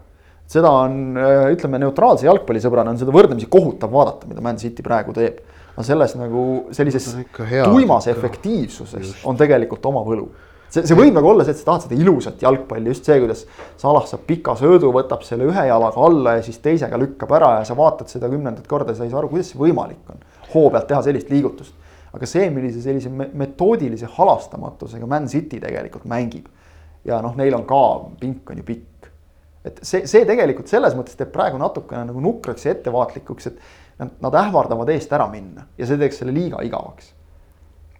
seda on, äh, ütleme neutraalse jalgpallisõbrana on seda võrdlemisi kohutav vaadata, mida Man City praegu teeb. aga selles nagu sellises tuimas efektiivsuses on tegelikult oma võlu see, see võib nagu olla see, et sa tahad seda ilusat jalgpalli, just see, kuidas Salah saab pika söödu, võtab selle ühe jalaga alla ja siis teisega lükkab ära ja sa vaatad seda kümnendat korda, sa ei saa aru, kuidas see võimalik on. hoo pealt teha sellist liigutust. aga see, millise sellise metoodilise halastamatusega Man City tegelikult mängib. ja noh, neil on ka, pink on ju pikk. et see, see tegelikult selles mõttes teeb praegu natukene nagu nukraks ja ettevaatlikuks, et nad, nad ähvardavad eest ära minna ja see teeks selle liiga igavaks.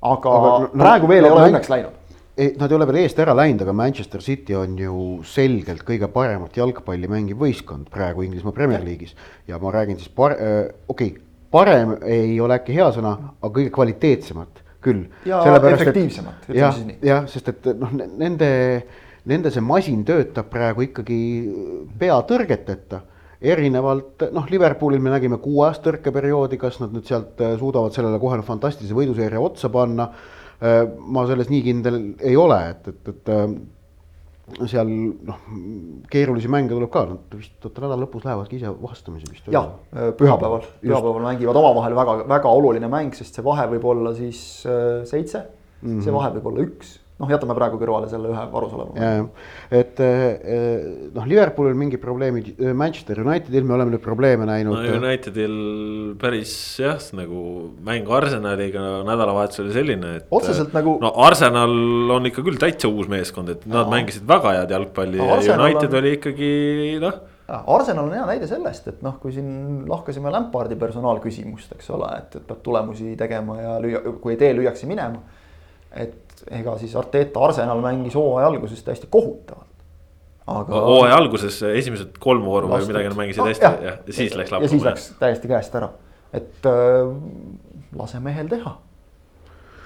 aga, aga no, praegu veel no, ei ole õnneks läinud Nad ei ole veel eest ära läinud, aga Manchester City on ju selgelt kõige paremat jalgpalli mängiv võistkond praegu Inglismaa Premier League'is. ja ma räägin siis par-, okei okay,, parem ei ole äkki hea sõna, aga kõige kvaliteetsemat küll. ja efektiivsemat, ütleme siis nii. jah, sest et noh, nende, nende see masin töötab praegu ikkagi peatõrgeteta erinevalt noh, Liverpoolil me nägime kuuajast tõrkeperioodi, kas nad nüüd sealt äh, suudavad sellele kohe fantastilise võiduseeria otsa panna ma selles nii kindel ei ole, et, et, et äh, seal noh, keerulisi mänge tuleb ka, nad vist oota nädala lõpus lähevadki ise vastamisi vist. jah, äh, pühapäeval, pühapäeval mängivad omavahel väga, väga oluline mäng, sest see vahe võib olla siis seitse mm, -hmm. see vahe võib olla üks noh, jätame praegu kõrvale selle ühe varus oleva. et eh, noh, Liverpoolil mingid probleemid, Manchester Unitedil me oleme nüüd probleeme näinud. no Unitedil päris jah, nagu mäng Arsenaliga nädalavahetusel oli selline, et. otseselt nagu. no Arsenal on ikka küll täitsa uus meeskond, et nad Aa. mängisid väga head jalgpalli no, ja United on... oli ikkagi noh Arsenal on hea näide sellest, et noh, kui siin lahkasime Lampardi personaalküsimust, eks ole, et, et peab tulemusi tegema ja lüüa, kui ei tee, lüüakse minema. et ega siis Arteta Arsenal mängis hooaja alguses täiesti kohutavalt. aga. hooaja alguses esimesed kolm vooru või midagi nad mängisid hästi no, ja, ja siis läks lappama. ja siis läks täiesti käest ära, et äh, lase mehel teha.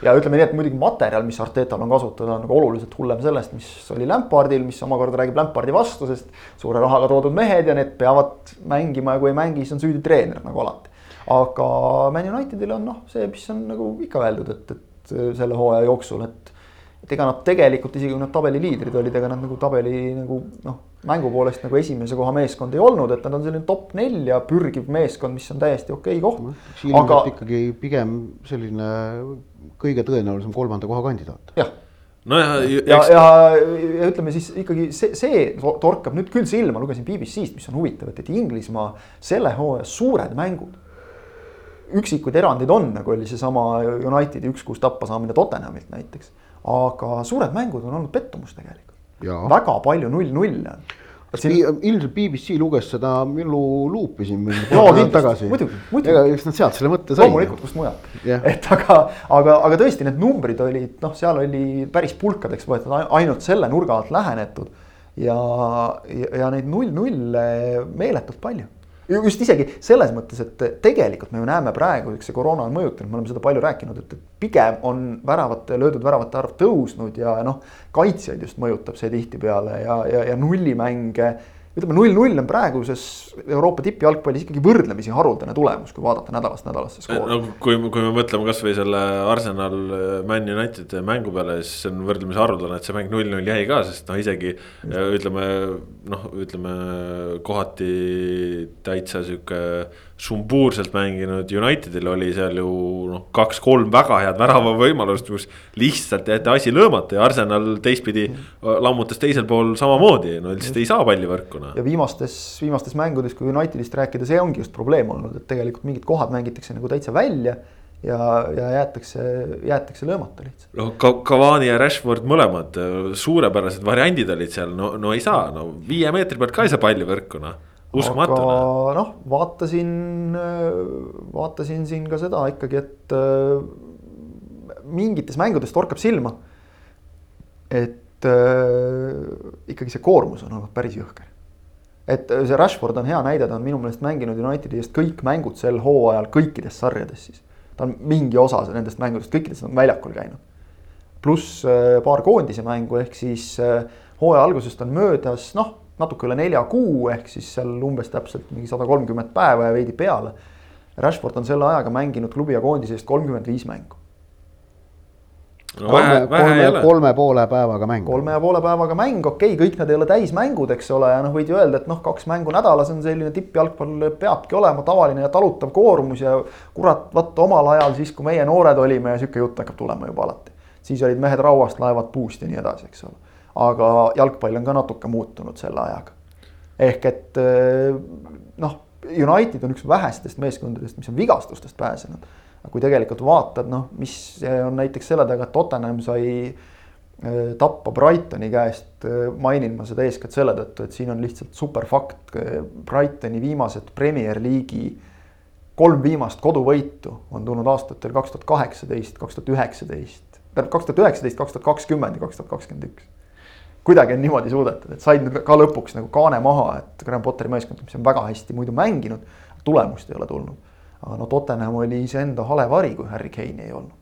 ja ütleme nii, et muidugi materjal, mis Artetal on kasutada, on nagu oluliselt hullem sellest, mis oli Lampardil, mis omakorda räägib Lampardi vastu, sest suure rahaga toodud mehed ja need peavad mängima ja kui ei mängi, siis on süüdi treener nagu alati. aga Man Unitedil on noh, see, mis on nagu ikka öeldud, et, et Äh, selle hooaja jooksul, et. et ega nad tegelikult isegi kui nad tabeli liidrid olid, ega nad nagu tabeli nagu noh, mängu poolest nagu esimese koha meeskond ei olnud, et nad on selline top nelja pürgiv meeskond, mis on täiesti okei koht. aga ikkagi pigem selline kõige tõenäolisem kolmanda koha kandidaat. jah no ja, ja, ja, ja ütleme siis ikkagi see, see torkab nüüd küll silma, lugesin BBC-st, mis on huvitav, et, et Inglismaa selle hooaja suured mängud üksikuid erandeid on, nagu oli seesama Unitedi üks-kuus tappa saamine Tottenhamilt näiteks. aga suured mängud on olnud pettumus tegelikult. väga palju null-nulle on. Siin... ilmselt BBC luges seda Millu luupi siin paar nädalat tagasi. muidugi. eks nad sealt selle mõtte said. loomulikult, kust mujalt yeah.. et aga, aga, aga tõesti, need numbrid olid, noh, seal oli päris pulkadeks võetud ainult selle nurga alt lähenetud. ja, ja, ja neid null-nulle meeletult palju just isegi selles mõttes, et tegelikult me ju näeme praegu, eks see koroona on mõjutanud, me oleme seda palju rääkinud, et pigem on väravate, löödud väravate arv tõusnud ja noh, kaitsjaid just mõjutab see tihtipeale ja, ja, ja nullimänge ütleme, null-null on praeguses Euroopa tippjalgpallis ikkagi võrdlemisi haruldane tulemus, kui vaadata nädalast nädalasse skoori. no kui, kui me mõtleme kasvõi selle Arsenal Man United mängu peale, siis see on võrdlemisi haruldane, et see mäng null-null jäi ka, sest noh, isegi ütleme noh, ütleme kohati täitsa sihuke sumbuurselt mänginud Unitedil oli seal ju noh, kaks-kolm väga head väravavõimalust, kus lihtsalt jäeti asi löömata ja Arsenal teistpidi lammutas teisel pool samamoodi, no lihtsalt ei saa palli võrku noh. ja viimastes, viimastes mängudes, kui Unitedist rääkida, see ongi just probleem olnud, et tegelikult mingid kohad mängitakse nagu täitsa välja ja, ja jäetakse, jäetakse löömata lihtsalt. no Cavani ja Rashford mõlemad suurepärased variandid olid seal, no, no ei saa, no viie meetri pealt ka ei saa palli võrku noh uskumatu. aga noh, vaatasin, vaatasin siin ka seda ikkagi, et äh, mingites mängudes torkab silma. et äh, ikkagi see koormus on olnud päris jõhker. et see Rashford on hea näide, ta on minu meelest mänginud Unitedi eest kõik mängud sel hooajal kõikides sarjades siis. ta on mingi osa nendest mängudest, kõikidest on väljakul käinud. pluss äh, paar koondise mängu, ehk siis hooaja algusest on möödas noh natuke üle nelja kuu ehk siis seal umbes täpselt mingi sada kolmkümmend päeva ja veidi peale. Rashford on selle ajaga mänginud klubi ja koondise eest kolmkümmend viis mängu. no ei ole. kolme poole päevaga mäng. kolme ja poole päevaga mäng, okei okay,, kõik need ei ole täismängud, eks ole, ja noh, võid ju öelda, et noh, kaks mängu nädalas on selline tippjalgpall peabki olema tavaline ja talutav koormus ja kurat, vaata omal ajal siis, kui meie noored olime ja sihuke jutt hakkab tulema juba alati. siis olid mehed rauast, laevad puust ja nii edasi, eks ole. Aga jalgpall on ka natuke muutunud selle ajaga. ehk et noh, United on üks vähestest meeskondadest, mis on vigastustest pääsenud aga kui tegelikult vaatad, noh, mis on näiteks selle taga, et Tottenham sai äh, tappa Brightoni käest, äh, mainin ma seda eeskätt selle tõttu, et siin on lihtsalt super fakt. Brightoni viimased Premier League'i kolm viimast koduvõitu on tulnud aastatel kaks tuhat kaheksateist, kaks tuhat üheksateist, tähendab kaks tuhat üheksateist, kaks tuhat kakskümmend ja kaks tuhat kakskümmend üks. Kuidagi on niimoodi suudetud, et said ka lõpuks nagu kaane maha, et Graham Potteri meeskond, mis on väga hästi muidu mänginud, tulemust ei ole tulnud aga no Tottenham oli iseenda hale vari, kui Harry Kane'i ei olnud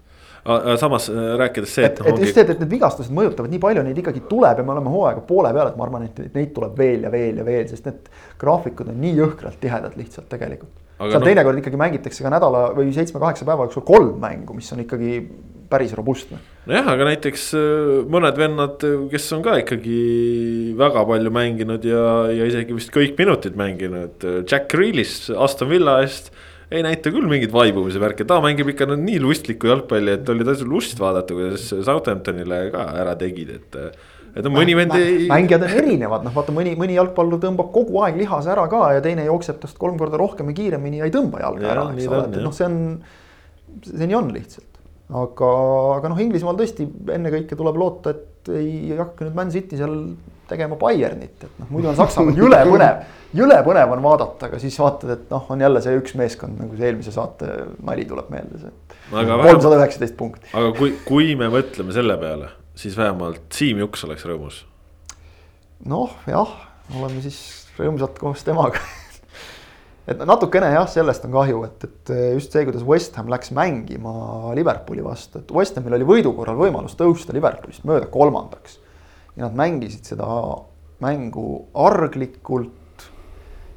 samas äh, rääkides see, et, et, et just see, et need vigastused mõjutavad nii palju, neid ikkagi tuleb ja me oleme hooaega poole peal, et ma arvan, et neid tuleb veel ja veel ja veel, sest need graafikud on nii jõhkralt tihedad lihtsalt tegelikult. seal no... teinekord ikkagi mängitakse ka nädala või seitsme-kaheksa päeva jooksul kolm mängu, mis on ikkagi päris robustne. nojah, aga näiteks äh, mõned vennad, kes on ka ikkagi väga palju mänginud ja, ja isegi vist kõik minutid mänginud, Jack Grealish Aston Villa eest ei näita küll mingit vaibumise värki, ta mängib ikka no, nii lustlikku jalgpalli, et oli täitsa lust vaadata, kuidas Southamptonile ka ära tegid, et. et no mõni vend ei. mängijad on erinevad, noh vaata mõni, mõni jalgpallur tõmbab kogu aeg lihase ära ka ja teine jookseb tast kolm korda rohkem ja kiiremini ja ei tõmba jalga ja, ära, eks ole, et noh, see on, see nii on lihtsalt. Aga, aga noh, Inglismaal tõesti ennekõike tuleb loota, et ei hakka nüüd Man City seal tegema Bayernit, et noh, muidu on Saksamaal jõle põnev, jõle põnev on vaadata, aga siis vaatad, et noh, on jälle see üks meeskond nagu see eelmise saate nali tuleb meelde, see. kolmsada üheksateist punkti. aga kui, kui me mõtleme selle peale, siis vähemalt Siim Juks oleks rõõmus. noh, jah, oleme siis rõõmsad koos temaga et natukene jah, sellest on kahju, et, et just see, kuidas West Ham läks mängima Liverpooli vastu, et West Hamil oli võidu korral võimalus tõusta Liverpoolist mööda kolmandaks ja nad mängisid seda mängu arglikult,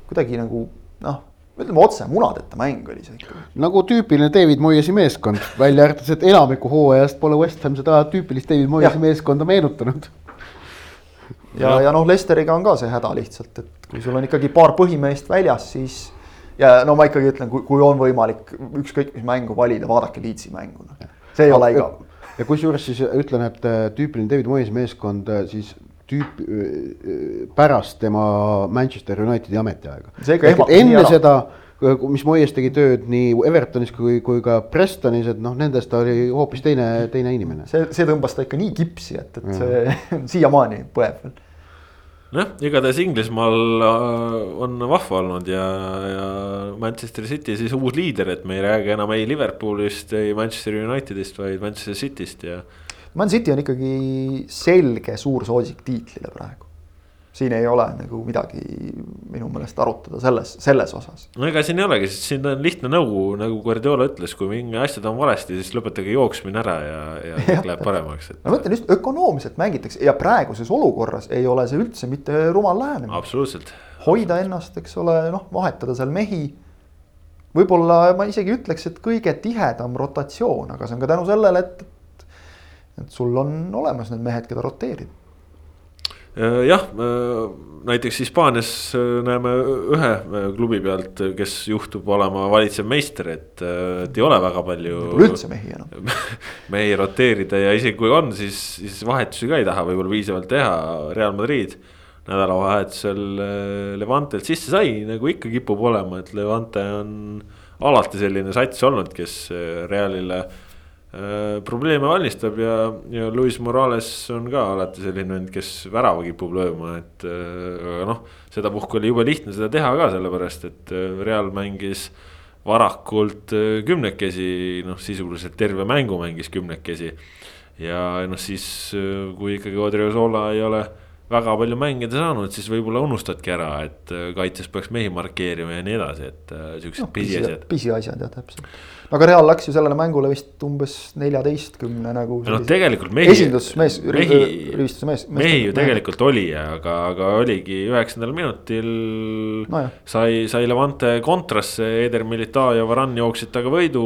kuidagi nagu noh, ütleme otse, munadeta mäng oli see ikka. nagu tüüpiline David Moyesi meeskond, välja arvates, et enamiku hooajast pole West Ham seda tüüpilist David Moyesi meeskonda meenutanud. ja, ja, ja noh, Lesteriga on ka see häda lihtsalt, et kui sul on ikkagi paar põhimeest väljas, siis ja no ma ikkagi ütlen, kui, kui on võimalik ükskõik mis mängu valida, vaadake Leedsi mängu, noh. see ei ole igav ja kusjuures siis ütlen, et äh, tüüpiline David Moyes meeskond äh, siis tüüp äh, pärast tema Manchester Unitedi ametiaega. enne seda, mis Moyes tegi tööd nii Evertonis kui, kui ka Prestonis, et noh, nendest ta oli hoopis teine, teine inimene. see, see tõmbas ta ikka nii kipsi, et, et see siiamaani põeb veel noh, igatahes Inglismaal äh, on vahva olnud ja, ja Manchester City siis uus liider, et me ei räägi enam ei Liverpoolist, ei Manchester Unitedist, vaid Manchester Cityst ja. Man City on ikkagi selge suur soosik tiitlile praegu siin ei ole nagu midagi minu meelest arutada selles, selles osas. no ega siin ei olegi, sest siin on lihtne nõu, nagu Guardiola ütles, kui mingi asjad on valesti, siis lõpetage jooksmine ära ja, ja kõik läheb paremaks et.... ma mõtlen just ökonoomselt mängitakse ja praeguses olukorras ei ole see üldse mitte rumal lähenemine. absoluutselt. hoida ennast, eks ole, noh, vahetada seal mehi. võib-olla ma isegi ütleks, et kõige tihedam rotatsioon, aga see on ka tänu sellele, et, et, sul on olemas need mehed, keda roteerida jah, äh, näiteks Hispaanias äh, näeme ühe klubi pealt, kes juhtub olema valitsev meister, et, et ei ole väga palju. Pole üldse mehi enam mehi roteerida ja isegi kui on, siis, siis vahetusi ka ei taha võib-olla piisavalt teha, Real Madrid. nädalavahetusel Levantelt sisse sai, nagu ikka kipub olema, et Levante on alati selline sats olnud, kes Realile Äh, probleeme valmistab ja, ja Luis Morales on ka alati selline vend, kes värava kipub lööma, et äh, aga noh. sedapuhku oli jube lihtne seda teha ka, sellepärast et äh, Real mängis varakult kümnekesi, noh sisuliselt terve mängu mängis kümnekesi. ja noh, siis kui ikkagi Odriozola ei ole väga palju mängida saanud, siis võib-olla unustadki ära, et äh, kaitses peaks mehi markeerima ja nii edasi, et äh, siuksed no, pisiasjad. pisiasjad jah, täpselt. Aga Real läks ju sellele mängule vist umbes neljateistkümne nagu. no tegelikult mehi. esindusmees, rivistuse mees. mehi ju tegelikult oli, aga, aga oligi üheksandal minutil no. sai, sai Levante kontrasse, Eder Militao ja Varan jooksid taga võidu.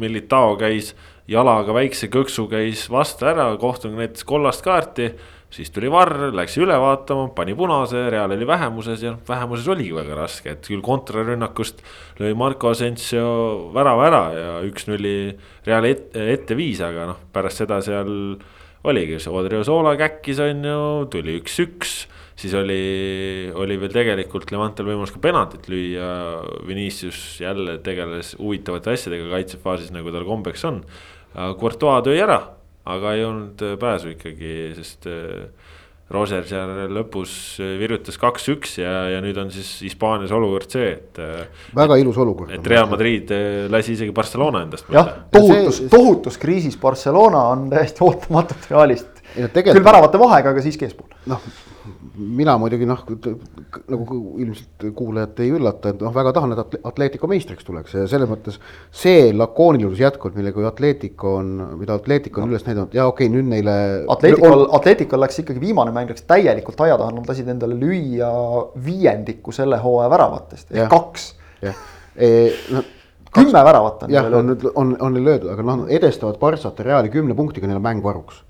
Militao käis jalaga väikse kõksu käis vastu ära, kohtunik näitas kollast kaarti siis tuli Varr, läks üle vaatama, pani punase, Real oli vähemuses ja vähemuses oligi väga raske, et küll kontrarünnakust lõi Marco Asensio värava ära ja üks-nulli Real ette, ette viis, aga noh, pärast seda seal oligi see Odriozola käkkis, on ju, tuli üks-üks. siis oli, oli veel tegelikult Levantel võimalus ka penaltit lüüa, Vinicius jälle tegeles huvitavate asjadega kaitsefaasis, nagu tal kombeks on. Courtois tõi ära aga ei olnud äh, pääsu ikkagi, sest äh, Roger seal lõpus äh, virutas kaks-üks ja, ja nüüd on siis Hispaanias olukord see, et. väga ilus olukord. et Real Madrid lasi isegi Barcelona endast. jah, tohutus, tohutus kriisis Barcelona on täiesti ootamatult Realist. küll väravate vahega, aga siiski eespool. noh mina muidugi noh, nagu ilmselt kuulajat ei üllata, et noh, väga tahan, et Atletico meistriks tuleks ja selles mõttes see lakoonilisus jätkub, millega Atletico on, mida Atletico on no. üles näidanud ja okei okay,, nüüd neile. Atletico on..., Atletico läks ikkagi viimane mäng läks täielikult aia taha, nad lasid endale lüüa viiendiku selle hooaja väravatest ehk kaks. jah e,, no kümme väravat on. jah, on nüüd on, on neil löödud, aga noh, edestavad Barssat ja Reali kümne punktiga, neil on mäng varuks.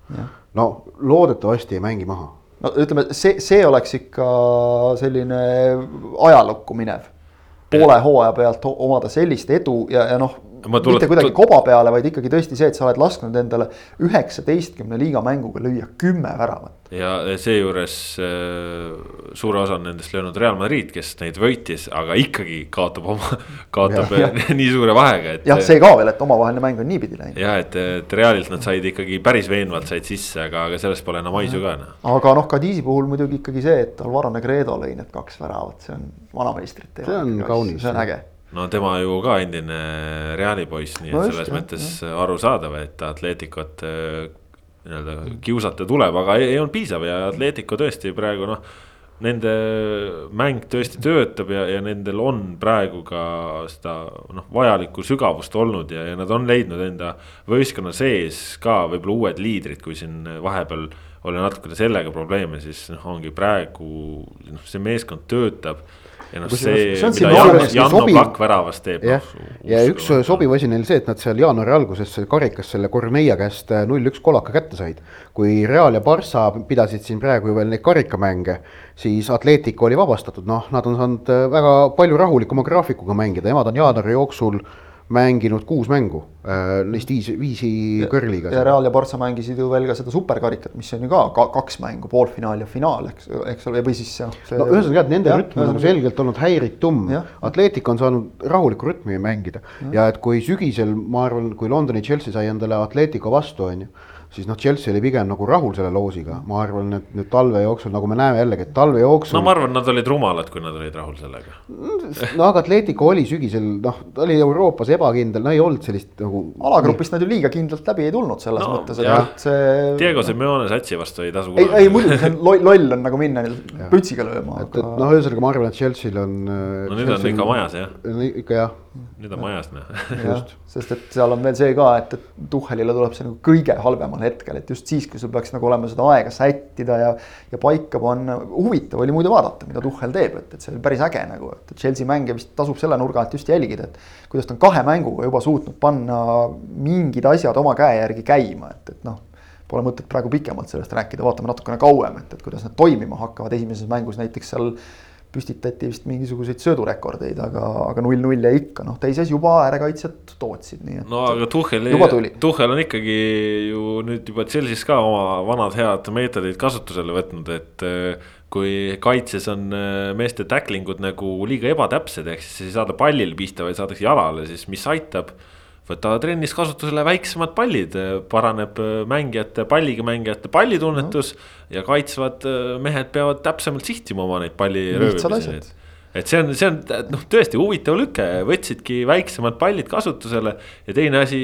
no loodetavasti ei mängi maha no ütleme, see, see oleks ikka selline ajalukku minev. poole hooaja pealt omada sellist edu ja, ja noh mitte kuidagi koba peale, vaid ikkagi tõesti see, et sa oled lasknud endale üheksateistkümne liiga mänguga lüüa kümme väravat. ja seejuures äh, suure osa on nendest löönud Real Madrid, kes neid võitis, aga ikkagi kaotab oma, kaotab ja, ja. nii suure vahega, et. jah, see ka veel, et omavaheline mäng on niipidi läinud. ja et, et Realilt nad said ikkagi päris veenvalt said sisse, aga, aga sellest pole enam haisu ka enam. aga noh, Kadiisi puhul muidugi ikkagi see, et Alvaro Negredo lõi need kaks väravat, see on vanameistrite. see on kaunis. see on äge no tema ju ka endine Reali poiss, nii et no selles jah, mõttes jah. arusaadav, et Atleticot äh, nii-öelda kiusata tuleb, aga ei, ei olnud piisav ja Atletico tõesti praegu noh. Nende mäng tõesti töötab ja, ja nendel on praegu ka seda noh, vajalikku sügavust olnud ja, ja nad on leidnud enda võistkonna sees ka võib-olla uued liidrid, kui siin vahepeal oli natukene sellega probleeme, siis noh, ongi praegu noh, see meeskond töötab ja noh, see, mida Jan, Janno Pakk väravas teeb. jah, ja üks sobiv asi neil see, et nad seal jaanuari alguses karikas selle Corneia käest äh, null-üks kolaka kätte said. kui Real ja Barca pidasid siin praegu ju veel neid karikamänge, siis Atletico oli vabastatud, noh, nad on saanud äh, väga palju rahulikuma graafikuga mängida, nemad on jaanuari jooksul mänginud kuus mängu äh,, neist viis, viisi kõrliga. ja Real ja Barca mängisid ju veel ka seda superkarikat, mis on ju ka, ka kaks mängu, poolfinaal ja finaal, eks, eks ole, või siis jah see.... no ühesõnaga jah, nende ja, rütm on nagu selgelt olnud häiritum. Atletic on saanud rahulikku rütmi mängida ja. ja et kui sügisel, ma arvan, kui Londoni Chelsea sai endale Atletico vastu, on ju siis noh, Chelsea oli pigem nagu rahul selle loosiga, ma arvan, et nüüd talve jooksul, nagu me näeme jällegi, et talve jooksul. no ma arvan, nad olid rumalad, kui nad olid rahul sellega. no aga Atletico oli sügisel, noh, ta oli Euroopas ebakindel, no ei olnud sellist nagu. alagrupist nad ju liiga kindlalt läbi ei tulnud selles no, mõttes, et see. Diego Simeone satsi vastu ei tasu. ei, ei muidugi, see on loll, loll on nagu minna pütsiga lööma. et aga..., et noh, ühesõnaga ma arvan, et Chelsea'l on. no nüüd on ikka majas jah. ikka jah nüüd on majas noh. sest et seal on veel see ka, et, et Tuhhelile tuleb see nagu kõige halvemal hetkel, et just siis, kui sul peaks nagu olema seda aega sättida ja. ja paika panna, huvitav oli muide vaadata, mida Tuhhel teeb, et, et see oli päris äge nagu, et Chelsea mänge vist tasub selle nurga alt just jälgida, et. kuidas ta on kahe mänguga juba suutnud panna mingid asjad oma käe järgi käima, et, et noh pole mõtet praegu pikemalt sellest rääkida, vaatame natukene kauem, et, et kuidas need toimima hakkavad, esimeses mängus näiteks seal püstitati vist mingisuguseid söödurekordeid, aga, aga null-null jäi ikka, noh teises juba äärekaitsjad tootsid, nii et. no aga Tuhhel, Tuhhel on ikkagi ju nüüd juba Chelsea's ka oma vanad head meetodid kasutusele võtnud, et. Eh, kui kaitses on eh, meeste tackling'ud nagu liiga ebatäpsed, ehk siis ei saada pallile pista, vaid saadakse jalale, siis mis aitab võta trennis kasutusele väiksemad pallid, paraneb äh, mängijate, palliga mängijate pallitunnetus no. ja kaitsvad äh, mehed peavad täpsemalt sihtima oma neid palliröövimisi. et see on, see on noh, tõesti huvitav lüke, võtsidki väiksemad pallid kasutusele ja teine asi,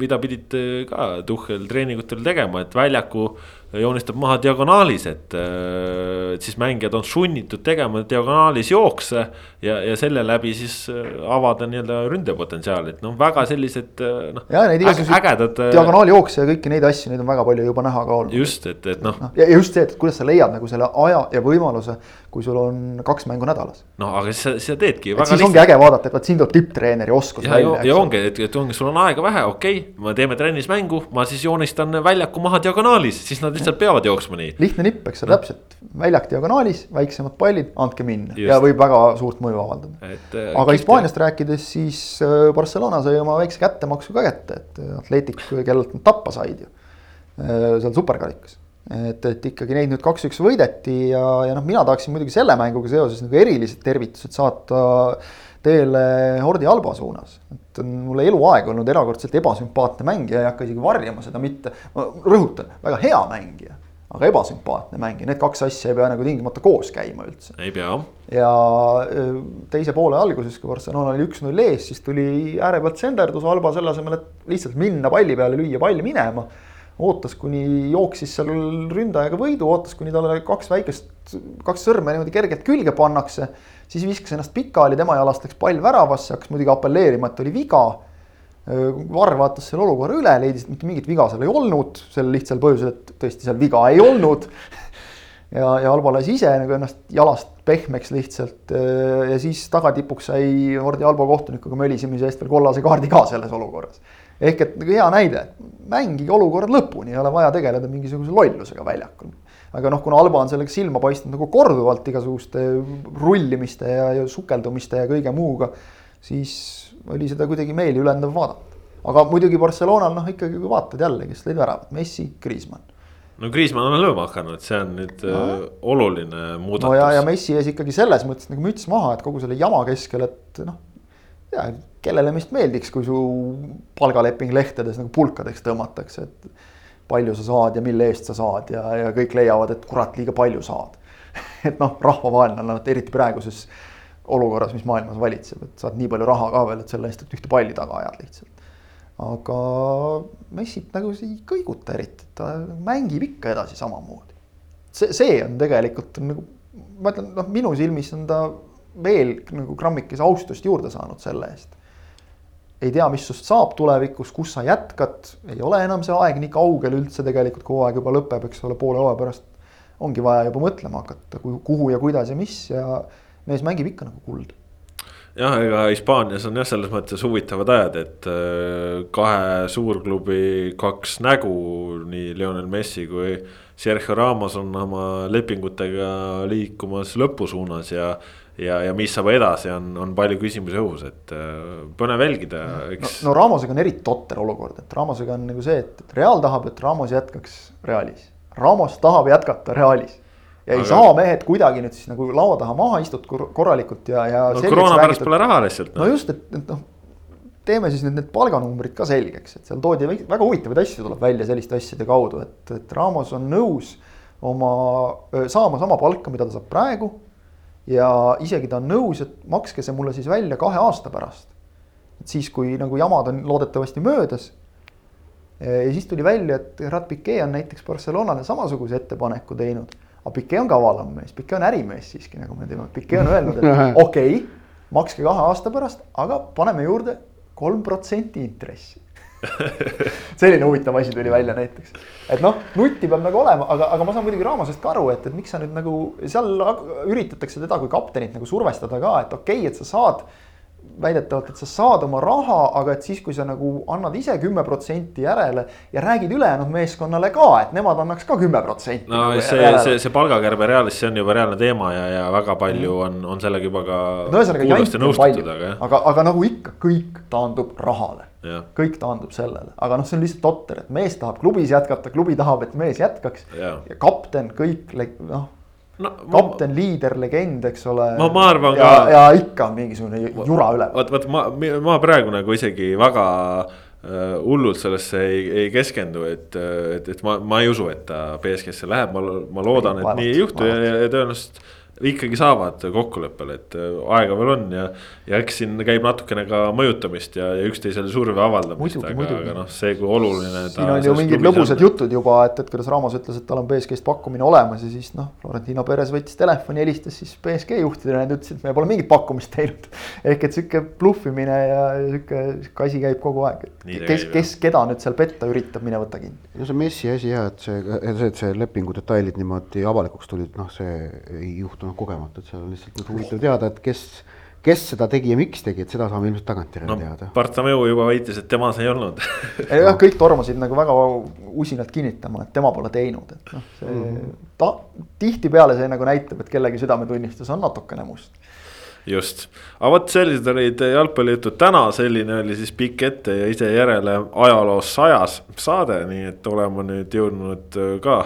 mida pidid äh, ka Tuhhel treeningutel tegema, et väljaku joonistab maha diagonaalis, et, äh, et siis mängijad on sunnitud tegema diagonaalis jookse. ja, ja selle läbi siis äh, avada nii-öelda ründepotentsiaali, et noh, väga sellised noh. ja neid igasuguseid ägedad. diagonaali jookse ja kõiki neid asju, neid on väga palju juba näha ka olnud. just, et, et noh no,. ja just see, et kuidas sa leiad nagu selle aja ja võimaluse, kui sul on kaks mängu nädalas. no aga siis sa, siis sa teedki. siis lihtsalt. ongi äge vaadata, et vot siin tuleb tipptreeneri oskus ja, välja. ja ongi, et, et ongi, sul on aega vähe, okei okay,, me teeme trennis mängu, ma siis joonistan väljaku maha diagonaalis, siis nad lihtsalt peavad jooksma nii. lihtne nipp, eks ole no., täpselt, väljak diagonaalis, väiksemad pallid, andke minna Just. ja võib väga suurt mõju avaldada. Äh, aga Hispaaniast rääkides, siis äh, Barcelona sai oma väikse kättemaksu ka kätte, et äh, Atletic, kellelt nad tappa said ju. seal superkarikas, et, et ikkagi neid nüüd kaks-üks võideti ja, ja noh, mina tahaksin muidugi selle mänguga seoses nagu erilised tervitused saata teele Hordi Alba suunas. et on mulle eluaeg olnud erakordselt ebasümpaatne mängija, ei hakka isegi varjama seda mitte, ma rõhutan, väga hea mängija aga ebasümpaatne mängija, need kaks asja ei pea nagu tingimata koos käima üldse. ei pea. ja teise poole alguses, kui Barcelona oli üks-null ees, siis tuli ääre pealt senderdus Alba selle asemel, et lihtsalt minna palli peale, lüüa pall minema. ootas, kuni jooksis seal ründajaga võidu, ootas, kuni talle kaks väikest, kaks sõrme niimoodi kergelt külge pannakse. Siis viskas ennast pikali, tema jalast läks pall väravasse, hakkas muidugi apelleerima, et oli viga Varr vaatas selle olukorra üle, leidis, et mitte mingit viga seal ei olnud, sel lihtsal põhjusel, et tõesti seal viga ei olnud. ja, ja Alba lasi ise nagu ennast jalast pehmeks lihtsalt ja siis tagatipuks sai Hordi Alba kohtunikuga mölisemise eest veel kollase kaardi ka selles olukorras. ehk et nagu hea näide, mängige olukorrad lõpuni, ei ole vaja tegeleda mingisuguse lollusega väljakul. Aga noh, kuna Alba on sellega silma paistnud nagu korduvalt igasuguste rullimiste ja, ja sukeldumiste ja kõige muuga, siis oli seda kuidagi meeliülendav vaadata. aga muidugi Barcelonal noh, ikkagi kui vaatad jälle, kes lõid väravad, Messi, Griezmann. no Griezmann on lööma hakanud, see on nüüd no. äh, oluline muudatus. no ja, ja Messi ees ikkagi selles mõttes nagu müts maha, et kogu selle jama keskel, et noh. ja kellele meist meeldiks, kui su palgaleping lehtedes nagu pulkadeks tõmmatakse, et palju sa saad ja mille eest sa saad ja, ja kõik leiavad, et kurat, liiga palju saad et noh, rahvavaenlane eriti praeguses olukorras, mis maailmas valitseb, et saad nii palju raha ka veel, et selle eest, et ühte palli taga ajad lihtsalt. aga Messit nagu ei kõiguta eriti, ta mängib ikka edasi samamoodi. see, see on tegelikult nagu, ma ütlen, noh, minu silmis on ta veel nagu grammikese austust juurde saanud selle eest. Ei tea, mis sinust saab tulevikus, kus sa jätkad, ei ole enam see aeg nii kaugel üldse tegelikult, kui hooaeg juba lõpeb, eks ole, poole hooaja pärast ongi vaja juba mõtlema hakata, kuhu ja kuidas ja mis ja mees mängib ikka nagu kuld jah, ega Hispaanias on jah, selles mõttes huvitavad ajad, et äh, kahe suurklubi kaks nägu, nii Lionel Messi kui Sergio Ramos on oma lepingutega liikumas lõpusuunas ja. Ja, ja mis saab edasi, on, on palju küsimusi õhus, et äh, põnev jälgida, eks. no, no Ramosega on eriti totter olukord, et Ramosega on nagu see, et, et Real tahab, et Ramos jätkaks Realis. Ramos tahab jätkata Realis ja ei aga... saa mehed kuidagi nüüd siis nagu laua taha maha istud korralikult ja, ja. no koroona pärast pole raha lihtsalt. no just, et, et noh, teeme siis nüüd need palganumbrid ka selgeks, et seal toodi väga huvitavaid asju tuleb välja selliste asjade kaudu, et, et Ramos on nõus oma, saama sama palka, mida ta saab praegu. Ja isegi ta on nõus, et makske see mulle siis välja kahe aasta pärast. et siis, kui nagu jamad on loodetavasti möödas ja siis tuli välja, et Gerard Piquet on näiteks Barcelonale samasuguse ettepaneku teinud. Aga Piquet on kavalam mees, Piquet on ärimees siiski, nagu me teame, Piquet on öelnud, et okei okay,, makske kahe aasta pärast, aga paneme juurde kolm protsenti intressi selline huvitav asi tuli välja näiteks. et noh, nutti peab nagu olema, aga, aga ma saan muidugi Raamosest ka aru, et, et miks sa nüüd nagu seal üritatakse teda kui kaptenit nagu survestada ka, et okei okay,, et sa saad väidetavalt, et sa saad oma raha, aga et siis, kui sa nagu annad ise kümme protsenti järele ja räägid ülejäänud meeskonnale ka, et nemad annaks ka kümme protsenti. no nagu see, see, see palgakärbe Realis, see on juba reaalne teema ja, ja väga palju mm. on, on sellega juba ka no,. aga, aga, aga nagu ikka, kõik taandub rahale. kõik taandub sellele, aga noh, see on lihtsalt totter, et mees tahab klubis jätkata, klubi tahab, et mees jätkaks ja, ja kapten kõik noh no, kapten ma..., liider, legend, eks ole. ma, ma arvan ja, ka. ja ikka mingisugune jura üleval. vot, vot ma, ma praegu nagu isegi väga äh, hullult sellesse ei, ei keskendu, et, et, et ma, ma ei usu, et ta BSG-sse läheb, ma, ma loodan, et nii ei juhtu ja, ja tõenäoliselt ikkagi saavad kokkuleppele, et äh, aega veel on ja. ja eks siin käib natukene ka mõjutamist ja, ja üksteisele surve avaldamist, aga, aga noh, see, kui oluline. siin on ju mingid lõbusad on. jutud juba, et, et kuidas Ramos ütles, et tal on BSG-st pakkumine olemas ja siis noh, Florentino Perez võttis telefoni, helistas siis BSG juhtidele, nad ütlesid, et me pole mingit pakkumist teinud. ehk et sihuke bluffimine ja sihuke, sihuke asi käib kogu aeg, et kes, kes keda nüüd seal petta üritab, mine võta kinni. no see Messi asi jah, et see, see, et see lepingu detailid niimoodi avalikuks tulid, noh, see ei juhtunud kogemata, et seal on lihtsalt nagu huvitav teada, et kes, kes seda tegi ja miks tegi, et seda saame ilmselt tagantjärele no, teada. Bartomeu juba väitis, et tema see ei olnud jah, kõik tormasid nagu väga usinalt kinnitama, et tema pole teinud, et noh, see mm -hmm. ta tihtipeale see nagu näitab, et kellegi südametunnistus on natukene must just, aga vot sellised olid jalgpallijutud täna, selline oli siis pikk ette ja ise järele ajaloos sajas saade, nii et oleme nüüd jõudnud ka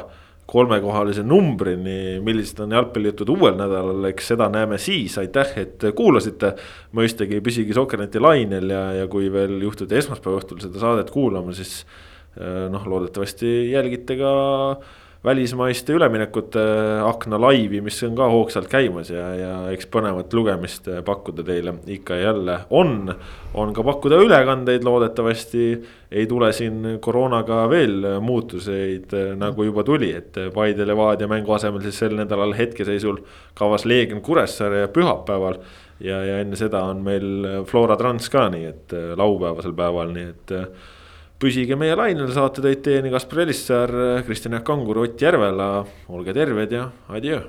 kolmekohalise numbrini, millised on jalgpallijutud uuel nädalal, eks seda näeme siis, aitäh, et kuulasite. mõistagi püsige Sokkerneti lainel ja, ja kui veel juhtute esmaspäeva õhtul seda saadet kuulama, siis eh, noh, loodetavasti jälgite ka välismaiste üleminekute akna laivi, mis on ka hoogsalt käimas ja, ja eks põnevat lugemist pakkuda teile ikka ja jälle on. on ka pakkuda ülekandeid, loodetavasti ei tule siin koroonaga veel muutuseid, nagu juba tuli, et Paide Levadia mängu asemel siis sel nädalal hetkeseisul kavas Leegion Kuressaare ja pühapäeval. ja, ja enne seda on meil Flora Trans ka, nii et laupäevasel päeval, nii et püsige meie lainel, saate tõid teieni Kaspar Elissaar, Kristjan Jaak Kangur, Ott Järvela, olge terved ja adjöö